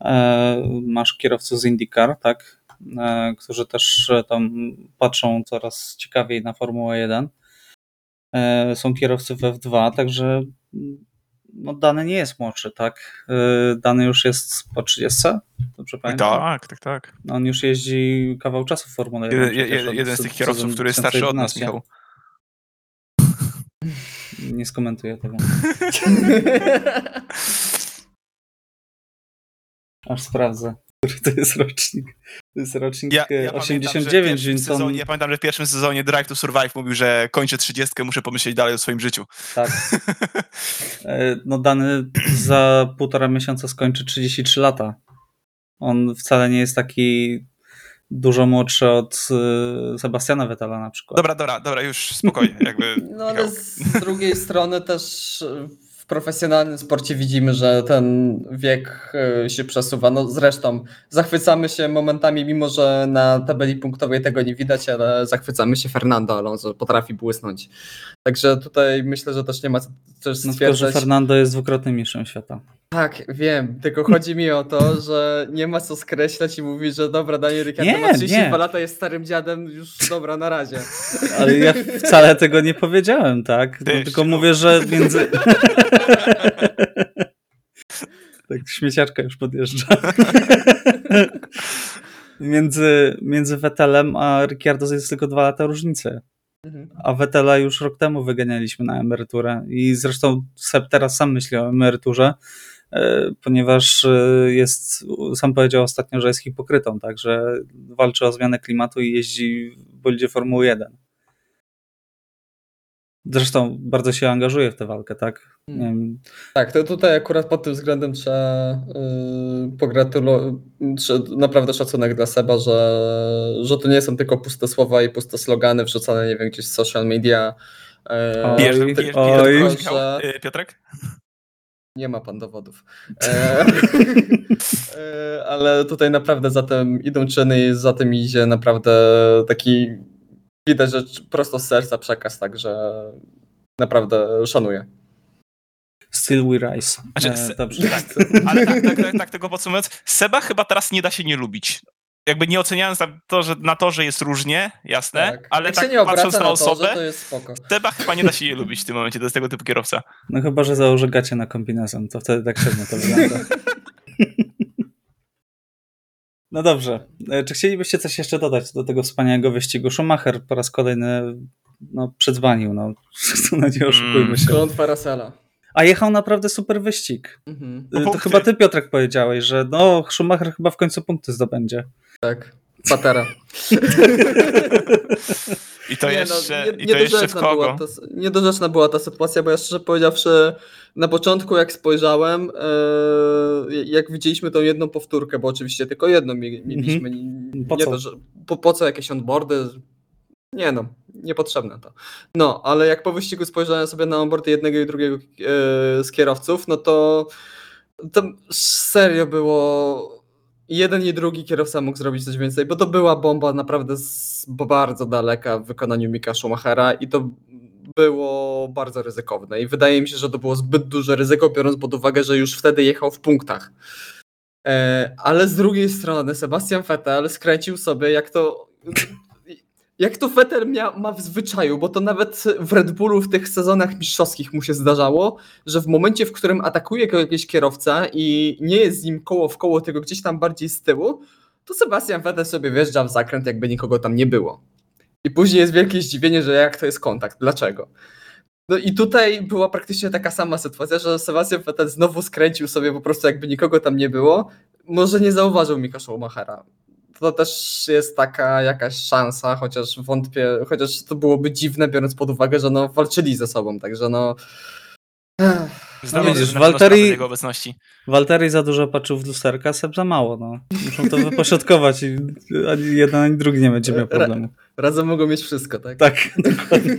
E, Masz kierowców z IndyCar, tak? E, Którzy też e, tam patrzą coraz ciekawiej na Formułę 1. E, Są kierowcy w F2, także mm, no, Dany nie jest młodszy, tak? Dany już jest po 30, dobrze pamiętam? Tak, tak, tak. On już jeździ kawał czasu w Formule 1. Jeden, przecież jeden, od jeden z tych kierowców, który jest starszy od nas, 2011. Michał. Nie skomentuję tego. Aż sprawdzę, który to jest rocznik. To jest rocznik Ja, e, ja, pamiętam, że w 89, pierwszym więc on... sezonie, ja pamiętam, że w pierwszym sezonie Drive to Survive mówił, że kończę 30, muszę pomyśleć dalej o swoim życiu. Tak. E, No dany za półtora miesiąca skończy 33 lata. On wcale nie jest taki dużo młodszy od e, Sebastiana Vettela na przykład. Dobra, dobra, dobra, już spokojnie. Jakby, No ale z drugiej strony też w profesjonalnym sporcie widzimy, że ten wiek e, się przesuwa. No zresztą zachwycamy się momentami, mimo że na tabeli punktowej tego nie widać, ale zachwycamy się Fernando Alonso, potrafi błysnąć. Także tutaj myślę, że też nie ma co też No tylko, że stwierdzać. Fernando jest dwukrotnym mistrzem świata. Tak, wiem, tylko chodzi mi o to, że nie ma co skreślać i mówić, że dobra, Daniel Ricciardo Nie, ma 32 nie. lata, jest starym dziadem, już dobra, na razie. Ale ja wcale tego nie powiedziałem, tak? No, Ty, tylko no. mówię, że między... tak, śmieciarka już podjeżdża. między, między Vettelem a Ricciardo jest tylko dwa lata różnicy. Mhm. A Vettela już rok temu wyganialiśmy na emeryturę. I zresztą Seb teraz sam myśli o emeryturze, ponieważ e, jest, sam powiedział ostatnio, że jest hipokrytą, tak, że walczy o zmianę klimatu i jeździ w bolidzie Formuły 1. Zresztą bardzo się angażuje w tę walkę, tak? Wiem, Tak, to tutaj akurat pod tym względem trzeba yy, pogratulować, naprawdę szacunek dla Seba, że, że to nie są tylko puste słowa i puste slogany wrzucane, nie wiem, gdzieś z social media. Yy, Wiesz, ty- y, Piotrek? Nie ma pan dowodów. E, e, ale tutaj naprawdę za tym idą czyny i za tym idzie naprawdę taki widać, że prosto z serca przekaz, także naprawdę szanuję. Still we rise. Znaczy, E, dobrze. tak, ale tak, tak, tak, tak tego podsumowując, Seba chyba teraz nie da się nie lubić. Jakby nie oceniając na to, że, na to, że jest różnie, jasne, ale Jak tak się nie patrząc na na to, osobę, że to jest spoko. Seba chyba nie da się nie lubić w tym momencie, to jest tego typu kierowca. No chyba, że założę gacie na kombinezon, to wtedy tak średnio to wygląda. No dobrze. E, Czy chcielibyście coś jeszcze dodać do tego wspaniałego wyścigu? Schumacher po raz kolejny no, przedzwanił, no, no nie oszukujmy się. Klątwa Russella. A jechał naprawdę super wyścig. Mhm, E, To chyba ty, Piotrek, powiedziałeś, że no, Schumacher chyba w końcu punkty zdobędzie. tak. Patera. I to Nie, no, jeszcze, nie- i to jeszcze w niedorzeczna była kogo? ta- Niedorzeczna była ta sytuacja, bo ja szczerze powiedziawszy, na początku jak spojrzałem, e, jak widzieliśmy tą jedną powtórkę, bo oczywiście tylko jedną mi- mieliśmy. Nie, Mhm. Po nie co? To, że, po, po co jakieś onboardy? Nie no, niepotrzebne to. No, ale jak po wyścigu spojrzałem sobie na onboardy jednego i drugiego e, z kierowców, no to to serio było. Jeden i drugi kierowca mógł zrobić coś więcej, bo to była bomba naprawdę z bardzo daleka w wykonaniu Mika Schumachera i to było bardzo ryzykowne. I wydaje mi się, że to było zbyt duże ryzyko, biorąc pod uwagę, że już wtedy jechał w punktach. E, ale z drugiej strony Sebastian Vettel skręcił sobie, jak to. Jak to Vettel mia, ma w zwyczaju, bo to nawet w Red Bullu w tych sezonach mistrzowskich mu się zdarzało, że w momencie, w którym atakuje go jakiś kierowca i nie jest z nim koło w koło, tylko gdzieś tam bardziej z tyłu, to Sebastian Vettel sobie wjeżdża w zakręt, jakby nikogo tam nie było. I później jest wielkie zdziwienie, że jak to jest kontakt, dlaczego? No i tutaj była praktycznie taka sama sytuacja, że Sebastian Vettel znowu skręcił sobie po prostu jakby nikogo tam nie było. Może nie zauważył Mika Schumachera. To też jest taka jakaś szansa, chociaż wątpię, chociaż to byłoby dziwne, biorąc pod uwagę, że no walczyli ze sobą, także no... Znowu No widzisz, Walteri- sprawdzę jego obecności. Waltery za dużo patrzył w lusterka, Seb za mało. No. Muszą to wypośrodkować i ani jeden, ani drugi nie będzie miał problemu. Razem mogą mieć wszystko, tak? Tak, dokładnie.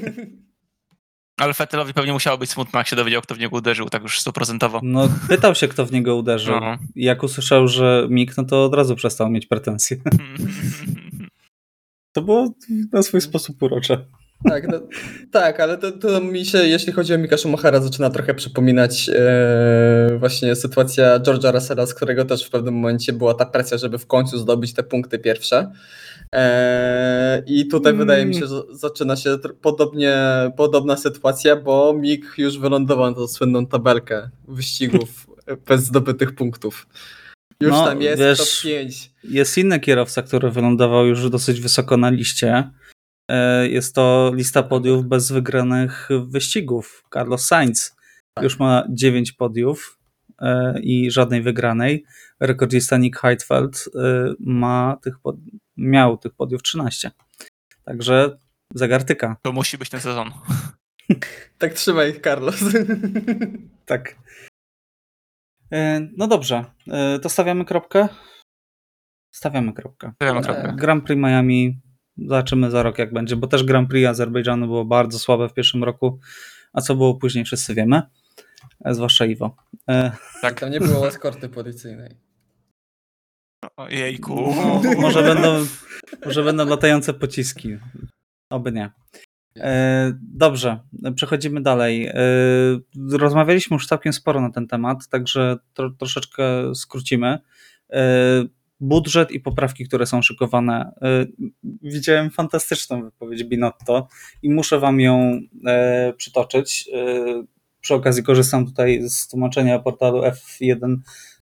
Ale Fettelowi pewnie musiało być smutno, jak się dowiedział, kto w niego uderzył, tak już stuprocentowo. No, pytał się, kto w niego uderzył. No. I jak usłyszał, że Mik, no to od razu przestał mieć pretensje. To było na swój sposób urocze. Tak, no, tak, ale to, to mi się, jeśli chodzi o Mika Schumachera, zaczyna trochę przypominać e, właśnie sytuacja George'a Russella, z którego też w pewnym momencie była ta presja, żeby w końcu zdobyć te punkty pierwsze. E, I tutaj Mm. wydaje mi się, że zaczyna się podobnie, podobna sytuacja, bo Mik już wylądował na tą słynną tabelkę wyścigów bez zdobytych punktów. Już No, tam jest wiesz, top 5. Jest inny kierowca, który wylądował już dosyć wysoko na liście. E, Jest to lista podiów bez wygranych wyścigów. Carlos Sainz już ma 9 podiów e, i żadnej wygranej. Rekordzista Nick Heidfeld e, ma tych pod... miał tych podiów 13. Także zagartyka. To musi być ten sezon. Tak trzymaj, Carlos. Tak. No dobrze, to stawiamy kropkę? Stawiamy kropkę. Stawiamy Tak. kropkę. Grand Prix Miami zobaczymy za rok jak będzie, bo też Grand Prix Azerbejdżanu było bardzo słabe w pierwszym roku, a co było później wszyscy wiemy, e, zwłaszcza Iwo. E, Tak. Tam nie było eskorty policyjnej. Ojejku. no, może, będą, może będą latające pociski, oby nie. E, Dobrze, przechodzimy dalej. Rozmawialiśmy już całkiem sporo na ten temat, także tro, troszeczkę skrócimy. Budżet i poprawki, które są szykowane. E, Widziałem fantastyczną wypowiedź Binotto i muszę Wam ją e, przytoczyć. E, Przy okazji korzystam tutaj z tłumaczenia portalu F1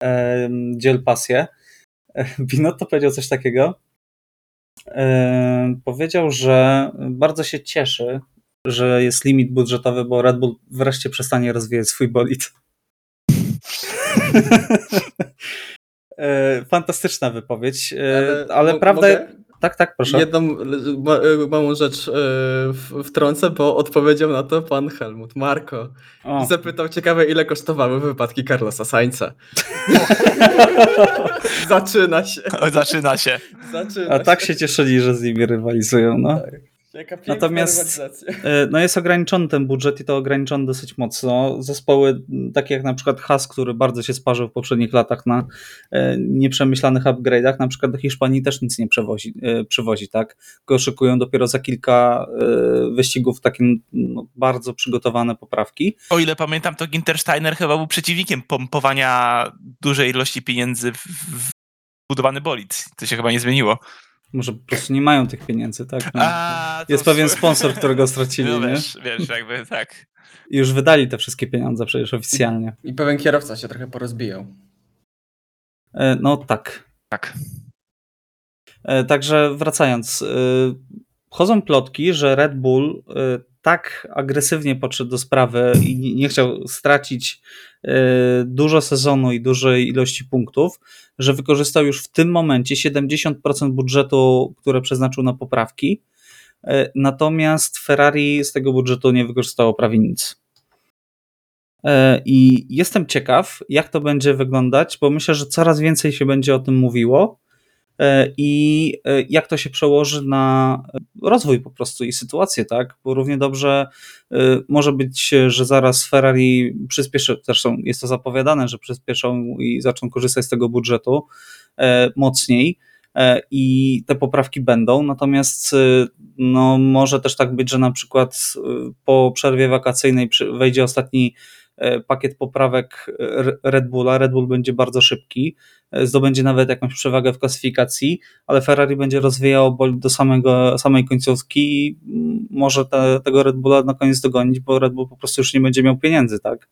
e, Dziel Pasję. E, Binotto powiedział coś takiego, powiedział, że bardzo się cieszy, że jest limit budżetowy, bo Red Bull wreszcie przestanie rozwijać swój bolid. E, Fantastyczna wypowiedź, e, ale, Ale mo- prawda. mogę? Tak, tak, proszę. Jedną ma- e, małą rzecz w- wtrącę, bo odpowiedział na to pan Helmut Marko. O. I zapytał ciekawe, ile kosztowały wypadki Carlosa Sainza. Zaczyna się. Zaczyna się. Zaczyna A tak się cieszyli, że z nimi rywalizują. No. Jaka piękna Natomiast-. E, No jest ograniczony ten budżet i to ograniczony dosyć mocno. Zespoły takie jak na przykład Has, który bardzo się sparzył w poprzednich latach na e, nieprzemyślanych upgrade'ach, na przykład do Hiszpanii też nic nie przewozi, e, przywozi, tak? Go szykują dopiero za kilka wyścigów takie no, bardzo przygotowane poprawki. O ile pamiętam, to Ginter Steiner chyba był przeciwnikiem pompowania dużej ilości pieniędzy w, w budowany bolid. To się chyba nie zmieniło. Może po prostu nie mają tych pieniędzy, tak? No. A, to Jest pewien sponsor, którego stracili, No nie? wiesz, wiesz, jakby tak. I już wydali te wszystkie pieniądze przecież oficjalnie. I pewien kierowca się trochę porozbijał. E, No tak. Tak. E, Także wracając, e, chodzą plotki, że Red Bull e, tak agresywnie podszedł do sprawy i nie- chciał stracić e, dużo sezonu i dużej ilości punktów, że wykorzystał już w tym momencie 70% budżetu, które przeznaczył na poprawki. E, Natomiast Ferrari z tego budżetu nie wykorzystało prawie nic. E, I jestem ciekaw, jak to będzie wyglądać, bo myślę, że coraz więcej się będzie o tym mówiło i e, jak to się przełoży na rozwój po prostu i sytuację, tak? Bo równie dobrze e, może być, że zaraz Ferrari przyspieszy, zresztą jest to zapowiadane, że przyspieszą i zaczną korzystać z tego budżetu e, mocniej e, i te poprawki będą, natomiast e, no, może też tak być, że na przykład e, po przerwie wakacyjnej wejdzie ostatni e, pakiet poprawek R- Red Bulla, Red Bull będzie bardzo szybki, e, zdobędzie nawet jakąś przewagę w klasyfikacji, ale Ferrari będzie rozwijało bolid do samego, samej końcówki i mm, może te, tego Red Bulla na koniec dogonić, bo Red Bull po prostu już nie będzie miał pieniędzy, tak?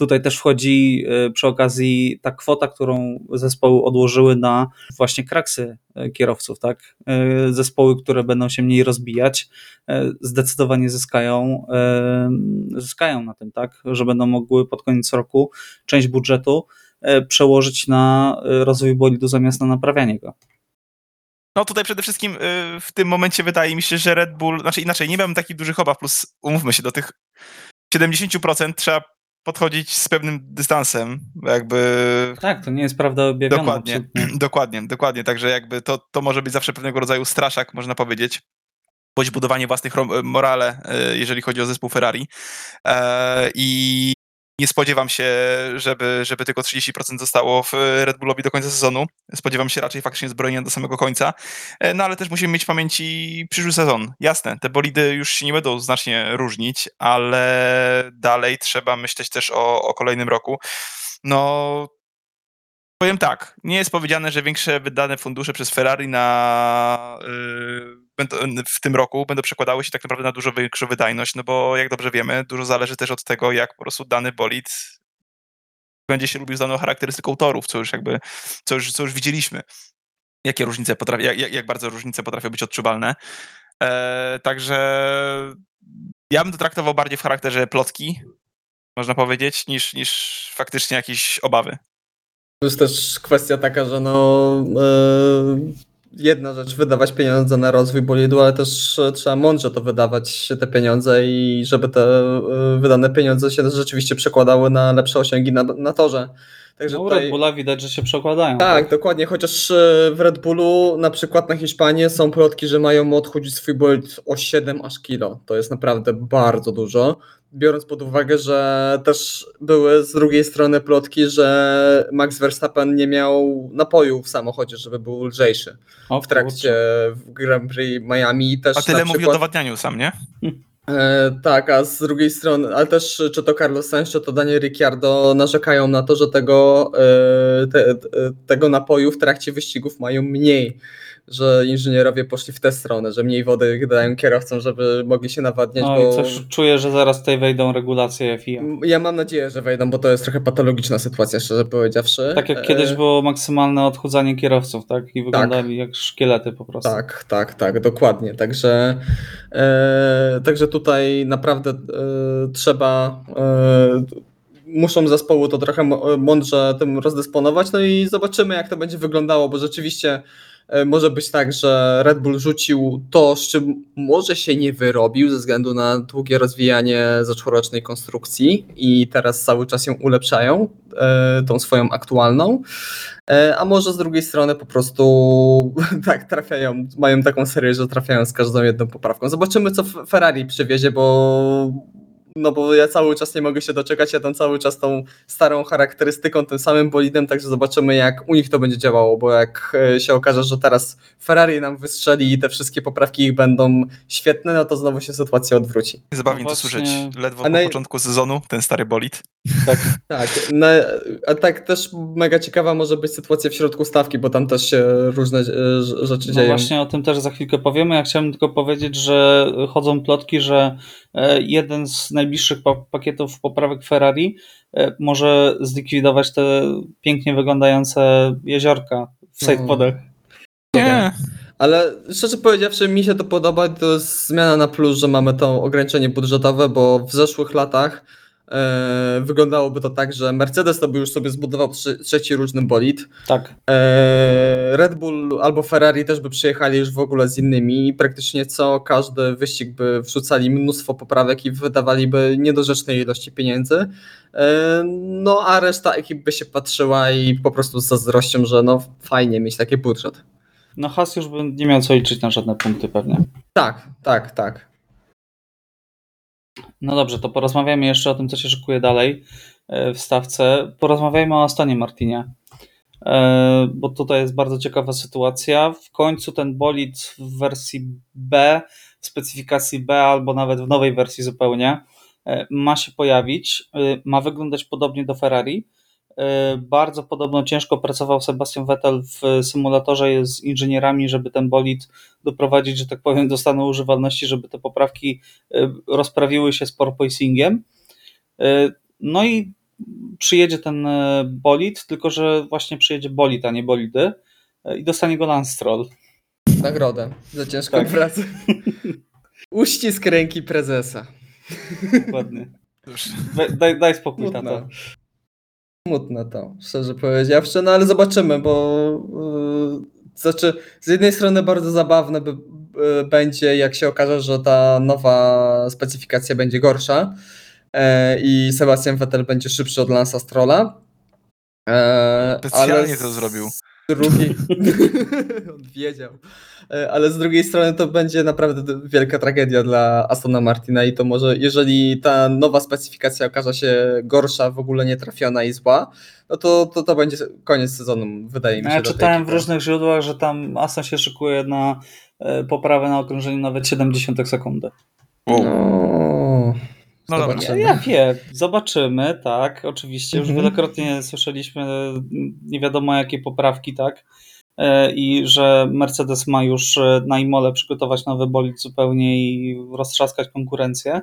Tutaj też wchodzi e, przy okazji ta kwota, którą zespoły odłożyły na właśnie kraksy e, kierowców, tak? E, Zespoły, które będą się mniej rozbijać, zdecydowanie zyskają, zyskają na tym, tak? Że będą mogły pod koniec roku część budżetu przełożyć na rozwój bolidu zamiast na naprawianie go. No tutaj przede wszystkim w tym momencie wydaje mi się, że Red Bull, znaczy inaczej, nie miałbym takich dużych obaw, plus umówmy się, do tych 70% trzeba podchodzić z pewnym dystansem, jakby Tak, to nie jest prawda objawiona. Dokładnie, absolutnie. dokładnie, dokładnie. Także jakby to, to może być zawsze pewnego rodzaju straszak, można powiedzieć. Bądź budowanie własnych morale, e, jeżeli chodzi o zespół Ferrari. E, I nie spodziewam się, żeby, żeby tylko 30% zostało w Red Bullowi do końca sezonu. Spodziewam się raczej faktycznie zbrojenia do samego końca. E, No ale też musimy mieć w pamięci przyszły sezon. Jasne, te bolidy już się nie będą znacznie różnić, ale dalej trzeba myśleć też o, o kolejnym roku. No, Powiem tak, nie jest powiedziane, że większe wydane fundusze przez Ferrari na, yy, w tym roku będą przekładały się tak naprawdę na dużo większą wydajność, no bo jak dobrze wiemy, dużo zależy też od tego, jak po prostu dany bolid będzie się lubił z daną charakterystyką torów, co już jakby, co już, co już widzieliśmy. Jakie różnice potrafi, jak, jak bardzo różnice potrafią być odczuwalne. E, także ja bym to traktował bardziej w charakterze plotki, można powiedzieć, niż, niż faktycznie jakieś obawy. To jest też kwestia taka, że no e, jedna rzecz wydawać pieniądze na rozwój bolidu, ale też e, trzeba mądrze to wydawać te pieniądze i żeby te e, wydane pieniądze się rzeczywiście przekładały na lepsze osiągi na, na torze. Także No, u tutaj- Red Bulla widać, że się przekładają. Tak, dokładnie, chociaż e, w Red Bullu na przykład na Hiszpanię są plotki, że mają odchudzić swój bolid o 7 aż kilo. To jest naprawdę bardzo dużo. Biorąc pod uwagę, że też były z drugiej strony plotki, że Max Verstappen nie miał napoju w samochodzie, żeby był lżejszy O, w trakcie w Grand Prix Miami. Też A tyle na mówi o przykład, dowadnianiu sam, nie? E, tak, a z drugiej strony, ale też czy to Carlos Sainz, czy to Daniel Ricciardo narzekają na to, że tego, e, te, te, tego napoju w trakcie wyścigów mają mniej, że inżynierowie poszli w tę stronę, że mniej wody dają kierowcom, żeby mogli się nawadniać, No bo i coś czuję, że zaraz tutaj wejdą regulacje FIA. ja mam nadzieję, że wejdą, bo to jest trochę patologiczna sytuacja, szczerze powiedziawszy. Tak jak E, kiedyś było maksymalne odchudzanie kierowców, tak? I wyglądali jak szkielety po prostu. Tak, tak, tak, dokładnie. Także, e, także tutaj naprawdę e, trzeba. E, muszą zespołu to trochę mądrze tym rozdysponować, no i zobaczymy jak to będzie wyglądało, bo rzeczywiście może być tak, że Red Bull rzucił to, z czym może się nie wyrobił ze względu na długie rozwijanie zeszłorocznej konstrukcji i teraz cały czas ją ulepszają, e, tą swoją aktualną, E, a może z drugiej strony po prostu tak trafiają, mają taką serię, że trafiają z każdą jedną poprawką. Zobaczymy co Ferrari przywiezie, bo no bo ja cały czas nie mogę się doczekać, ja tam cały czas tą starą charakterystyką, tym samym bolidem, także zobaczymy jak u nich to będzie działało, bo jak e, się okaże, że teraz Ferrari nam wystrzeli i te wszystkie poprawki ich będą świetne, no to znowu się sytuacja odwróci. Zabawnie No to słyszeć ledwo A po naj- początku sezonu, ten stary bolid. Tak, no, a tak też mega ciekawa może być sytuacja w środku stawki, bo tam też się różne e, rz- rzeczy No dzieją. właśnie o tym też za chwilkę powiemy. Ja chciałem tylko powiedzieć, że chodzą plotki, że jeden z najbliższych pa- pakietów poprawek Ferrari e, może zlikwidować te pięknie wyglądające jeziorka w sidepodach. Nie, Ale szczerze powiedziawszy, mi się to podoba. To jest zmiana na plus, że mamy to ograniczenie budżetowe, bo w zeszłych latach e, wyglądałoby to tak, że Mercedes to by już sobie zbudował trze- trzeci różny bolid. Tak. E, Red Bull albo Ferrari też by przyjechali już w ogóle z innymi i praktycznie co każdy wyścig by wrzucali mnóstwo poprawek i wydawaliby niedorzecznej ilości pieniędzy. E, No a reszta ekip by się patrzyła i po prostu z zazdrością, że no fajnie mieć taki budżet. No Has już by nie miał co liczyć na żadne punkty pewnie. Tak, tak, tak. No dobrze, to porozmawiamy jeszcze o tym, co się szykuje dalej e, w stawce. Porozmawiajmy o Astonie Martinie, E, bo tutaj jest bardzo ciekawa sytuacja. W końcu ten bolid w wersji B, w specyfikacji B albo nawet w nowej wersji zupełnie e, ma się pojawić. Ma wyglądać podobnie do Ferrari. E, Bardzo podobno ciężko pracował Sebastian Vettel w symulatorze z inżynierami, żeby ten bolid doprowadzić, że tak powiem, do stanu używalności, żeby te poprawki y, rozprawiły się z porpoisingiem. Y, No i przyjedzie ten bolid, tylko że właśnie przyjedzie bolid, a nie bolidy i dostanie go Lance Stroll. Nagrodę za ciężką Tak. pracę. Uścisk ręki prezesa. Dokładnie. Daj, daj, spokój, Smutne. tato. Smutne to, szczerze powiedziawszy, no ale zobaczymy, bo yy, znaczy z jednej strony bardzo zabawne by, by, będzie, jak się okaże, że ta nowa specyfikacja będzie gorsza e, i Sebastian Vettel będzie szybszy od Lansa Strolla. E, Specjalnie ale to zrobił. Drugiej... On wiedział. E, Ale z drugiej strony to będzie naprawdę wielka tragedia dla Astona Martina i to może, jeżeli ta nowa specyfikacja okaże się gorsza, w ogóle nietrafiona i zła, no to to, to będzie koniec sezonu, wydaje mi się. Ja czytałem w różnych źródłach, że tam Aston się szykuje na e, poprawę na okrążeniu nawet 70 sekundy. No, No dobra. No zobaczymy. ja wiem, zobaczymy, tak, oczywiście. Już Mhm. wielokrotnie słyszeliśmy e, nie wiadomo jakie poprawki, tak, i że Mercedes ma już e, na Imole przygotować nowy bolid zupełnie i roztrzaskać konkurencję.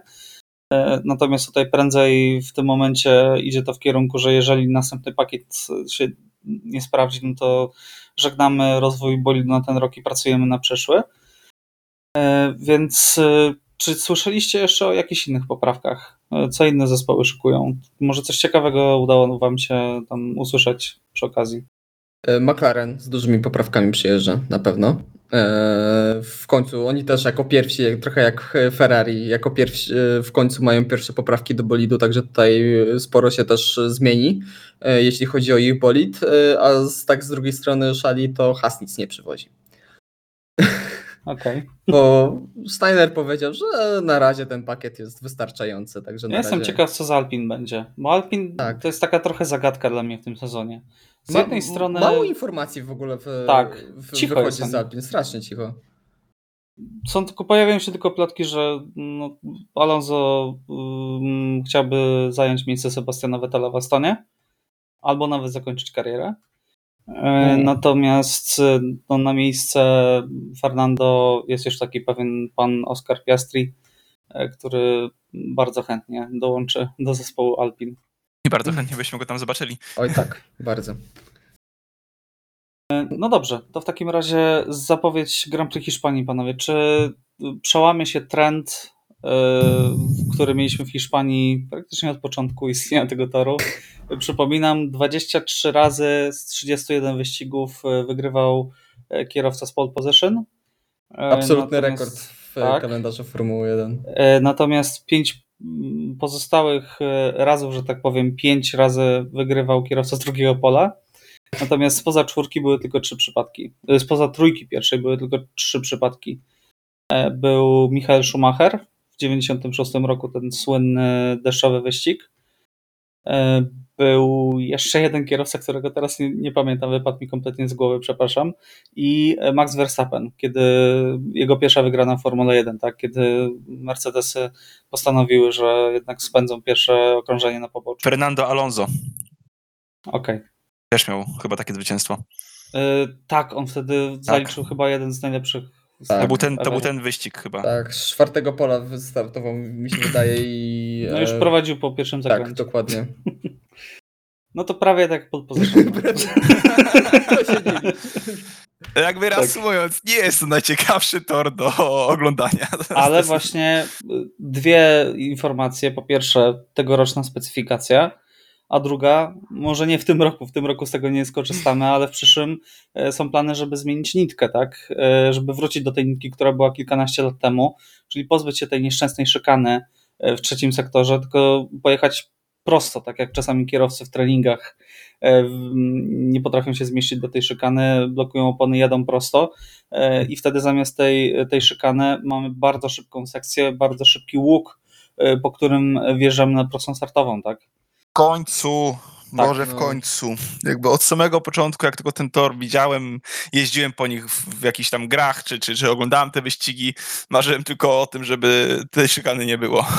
E, Natomiast tutaj prędzej w tym momencie idzie to w kierunku, że jeżeli następny pakiet się nie sprawdzi, no to żegnamy rozwój bolidu na ten rok i pracujemy na przyszły. E, Więc e, czy słyszeliście jeszcze o jakichś innych poprawkach? E, Co inne zespoły szykują? Może coś ciekawego udało Wam się tam usłyszeć przy okazji? E, McLaren z dużymi poprawkami przyjeżdża, na pewno. E, W końcu oni też jako pierwsi, trochę jak Ferrari, jako pierwsi e, w końcu mają pierwsze poprawki do bolidu, także tutaj sporo się też zmieni, jeśli chodzi o ich bolid, a z, tak z drugiej strony szali to Haas nic nie przywozi. Okej. Bo Steiner powiedział, że na razie ten pakiet jest wystarczający, także na Ja jestem razie... ciekaw, co z Alpin będzie. Bo Alpin Tak. to jest taka trochę zagadka dla mnie w tym sezonie. Z Ma- jednej strony Mało informacji w ogóle w, Tak, w, cicho wychodzi jest Alpin, strasznie cicho. są tylko, pojawiają się tylko plotki, że no, Alonso um, chciałby zająć miejsce Sebastiana Vettela w Astonie albo nawet zakończyć karierę. E, Mm. Natomiast e, no, na miejsce Fernando jest już taki pewien pan Oscar Piastri, e, który bardzo chętnie dołączy do zespołu Alpin. I bardzo chętnie byśmy go tam zobaczyli. Oj tak, bardzo. No dobrze, to w takim razie zapowiedź Grand Prix Hiszpanii, panowie. Czy przełamie się trend który mieliśmy w Hiszpanii praktycznie od początku istnienia tego toru. Przypominam, 23 razy z 31 wyścigów e, wygrywał e, kierowca z pole position. E, Absolutny natomiast- rekord w tak. kalendarzu Formuły 1. E, Natomiast pięć mm, pozostałych e, razów, że tak powiem, pięć razy wygrywał kierowca z drugiego pola. Natomiast spoza czwórki były tylko trzy przypadki. E, Spoza trójki pierwszej były tylko trzy przypadki. E, Był Michael Schumacher w 96 roku, ten słynny deszczowy wyścig. Był jeszcze jeden kierowca, którego teraz nie, nie pamiętam, wypadł mi kompletnie z głowy, przepraszam. I e, Max Verstappen, kiedy jego pierwsza wygrana w Formule 1, tak? kiedy Mercedesy postanowiły, że jednak spędzą pierwsze okrążenie na poboczu. Fernando Alonso Okej. też miał chyba takie zwycięstwo. E, Tak, on wtedy zaliczył chyba jeden z najlepszych. Tak. To był, ten, to był ten wyścig chyba. Tak, z czwartego pola wystartował, mi się wydaje i... No już e, prowadził po pierwszym Tak, zakręcie. dokładnie. No to prawie tak pod dziwi. Jakby Tak. reasumując, nie jest to najciekawszy tor do oglądania. Ale właśnie y, dwie informacje. Po pierwsze, tegoroczna specyfikacja, a druga, może nie w tym roku, w tym roku z tego nie skorzystamy, ale w przyszłym e, są plany, żeby zmienić nitkę, tak? E, Żeby wrócić do tej nitki, która była kilkanaście lat temu, czyli pozbyć się tej nieszczęsnej szykany w trzecim sektorze, tylko pojechać prosto, tak jak czasami kierowcy w treningach e, nie potrafią się zmieścić do tej szykany, blokują opony, jadą prosto e, i wtedy zamiast tej, tej szykany mamy bardzo szybką sekcję, bardzo szybki łuk, e, po którym wjeżdżamy na prostą startową, tak? W końcu, Tak, może w no. końcu. Jakby od samego początku, jak tylko ten tor widziałem, jeździłem po nich w, jakichś tam grach, czy, czy, czy oglądałem te wyścigi, marzyłem tylko o tym, żeby tej szykany nie było.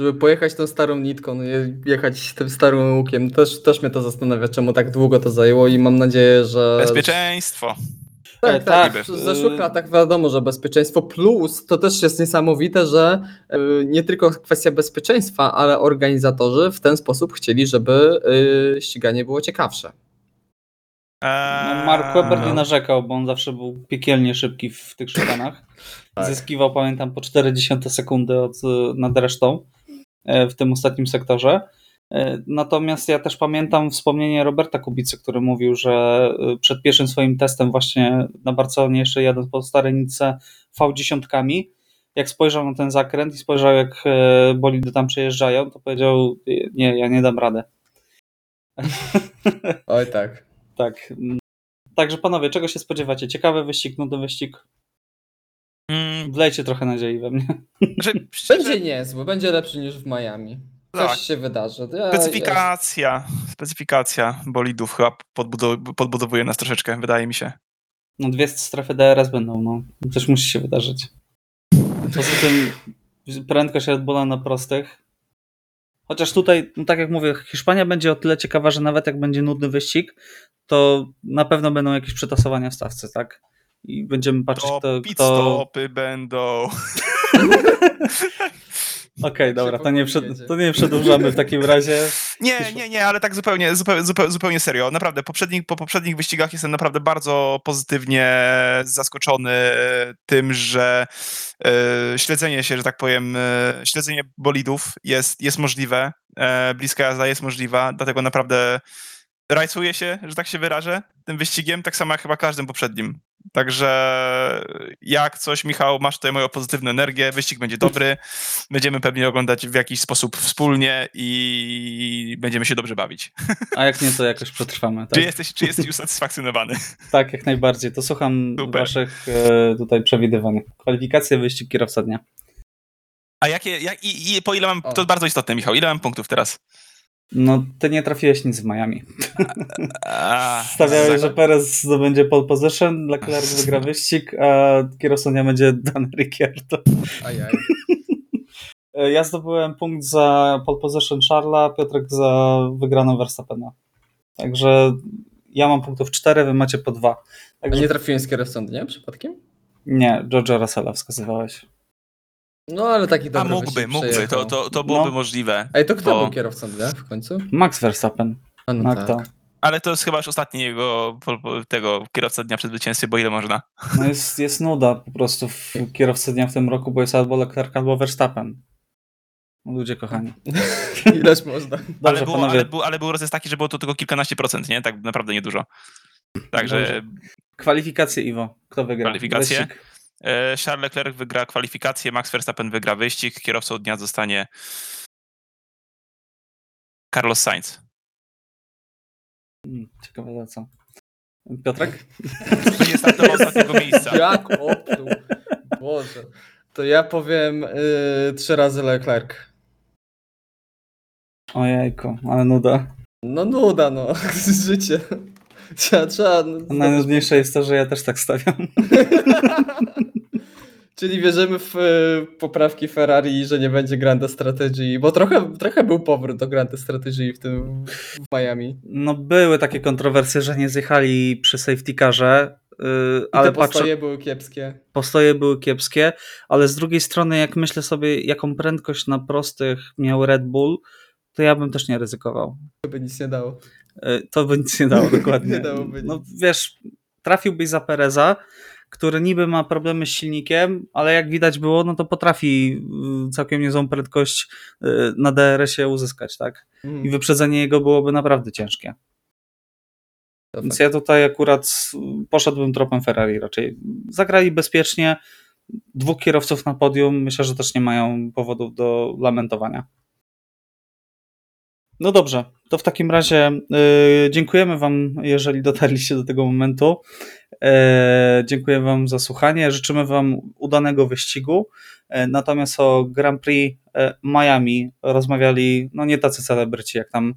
Żeby pojechać tą starą nitką, no, je- jechać tym starym łukiem, też, też mnie to zastanawia, czemu tak długo to zajęło i mam nadzieję, że... Bezpieczeństwo. Tak, E, tak. tak, W zeszłych latach wiadomo, że bezpieczeństwo plus to też jest niesamowite, że y, nie tylko kwestia bezpieczeństwa, ale organizatorzy w ten sposób chcieli, żeby y, ściganie było ciekawsze. No, Mark Webber nie no. narzekał, bo on zawsze był piekielnie szybki w tych szykanach. Tak. Zyskiwał, pamiętam, po 40 sekundy od, nad resztą e, w tym ostatnim sektorze. E, Natomiast ja też pamiętam wspomnienie Roberta Kubicy, który mówił, że e, przed pierwszym swoim testem właśnie na Barcelonie, jeszcze jadąc po starej nitce V10, jak spojrzał na ten zakręt i spojrzał jak e, bolidy tam przejeżdżają, to powiedział, nie, ja nie dam rady. Oj tak. Tak. Także panowie, czego się spodziewacie? Ciekawy wyścig, nudny wyścig? Mm, Wlejcie trochę nadziei we mnie. Będzie niezły, będzie lepszy niż w Miami. Coś Tak. się wydarzy. Ja, Specyfikacja, specyfikacja bolidów chyba podbudow- podbudowuje nas troszeczkę, wydaje mi się. No dwie strefy DRS będą, no. Coś musi się wydarzyć. Poza tym prędkość Red Bulla na prostych. Chociaż tutaj, no tak jak mówię, Hiszpania będzie o tyle ciekawa, że nawet jak będzie nudny wyścig, to na pewno będą jakieś przetasowania w stawce, tak? I będziemy patrzeć, To kto... pit kto... stopy będą. Okej, dobra, to nie, przed... to nie przedłużamy w takim razie. Nie, nie, nie, ale tak zupełnie, zupełnie, zupełnie, serio. Naprawdę, poprzednich, po poprzednich wyścigach jestem naprawdę bardzo pozytywnie zaskoczony tym, że e, śledzenie się, że tak powiem, e, śledzenie bolidów jest, jest możliwe, e, bliska jazda jest możliwa, dlatego naprawdę rajcuję się, że tak się wyrażę, tym wyścigiem, tak samo jak chyba każdym poprzednim. Także jak coś, Michał, masz tutaj moją pozytywną energię, wyścig będzie dobry, będziemy pewnie oglądać w jakiś sposób wspólnie i będziemy się dobrze bawić. A jak nie, to jakoś przetrwamy. Czy, Tak, jesteś, czy jesteś usatysfakcjonowany? tak jak najbardziej. To słucham Super. waszych e, tutaj przewidywań. Kwalifikacje, wyścig kierowca dnia. A jakie, jak, i, i po ile mam, O. to bardzo istotne, Michał, ile mam punktów teraz? No, ty nie trafiłeś nic w Miami. A, Stawiałeś, za- że Perez zdobędzie pole position, Leclerc wygra wyścig, a kierowcą będzie Dan Ricciardo. Ajaj. Ja zdobyłem punkt za pole position Charlesa, Piotrek za wygraną Verstappena. Także ja mam punktów 4, wy macie po 2. A Także nie trafiłem z kierowcą dnia przypadkiem? nie, George'a Russella wskazywałeś. No ale taki A dobry mógłby, wyścig mógłby, przejechał. to, to, to byłoby No. możliwe. Ej, to kto bo- był kierowcą dnia w końcu? Max Verstappen. A no, No tak. kto? Ale to jest chyba już ostatni jego po- po- tego kierowca dnia przed zwycięstwem, bo ile można. No jest, jest nuda po prostu w kierowcy dnia w tym roku, bo jest albo Leclerc, albo Verstappen. No, Ludzie kochani. Ileż można. Dobrze, ale, było, panowie. ale, był, ale był rozjazd taki, że było to tylko kilkanaście procent, nie? Tak naprawdę niedużo. Także Dobrze. Kwalifikacje, Iwo. Kto wygra? Kwalifikacje? Wyścig. E, Charles Leclerc wygra kwalifikację, Max Verstappen wygra wyścig, kierowcą dnia zostanie Carlos Sainz. Mm, Ciekawe za co. Piotrek? To nie startował z ostatniego miejsca. Jak opluł. Boże. To ja powiem yy, trzy razy Leclerc. Ojejku, ale nuda. No nuda, no. Życie. Trzeba, trzeba... No, Najnudniejsze jest to, że ja też tak stawiam. Czyli wierzymy w y, poprawki Ferrari, że nie będzie Grande Strategii, bo trochę, trochę był powrót do Grande Strategii w tym w Miami. No były takie kontrowersje, że nie zjechali przy safety carze, yy, ale te patrzę, postoje były kiepskie. postoje były kiepskie, ale z drugiej strony jak myślę sobie, jaką prędkość na prostych miał Red Bull, to ja bym też nie ryzykował. To by nic nie dało. Yy, To by nic nie dało, dokładnie. Nie dałoby no nic. wiesz, trafiłbyś za Pereza, który niby ma problemy z silnikiem, ale jak widać było, no to potrafi yy, całkiem niezłą prędkość yy, na DRS-ie uzyskać, tak? Mhm. I wyprzedzenie jego byłoby naprawdę ciężkie. To Więc fakt. ja tutaj akurat poszedłbym tropem Ferrari raczej. Zagrali bezpiecznie. Dwóch kierowców na podium. Myślę, że też nie mają powodów do lamentowania. No dobrze, to w takim razie yy, dziękujemy Wam, jeżeli dotarliście do tego momentu. Yy, dziękuję Wam za słuchanie. Życzymy Wam udanego wyścigu. Yy, natomiast o Grand Prix yy, Miami rozmawiali no nie tacy celebryci jak tam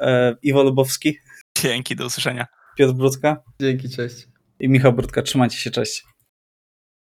yy, Iwo Lubowski, Dzięki, do usłyszenia. Piotr Brudka Dzięki, cześć. i Michał Brudka. Trzymajcie się, cześć.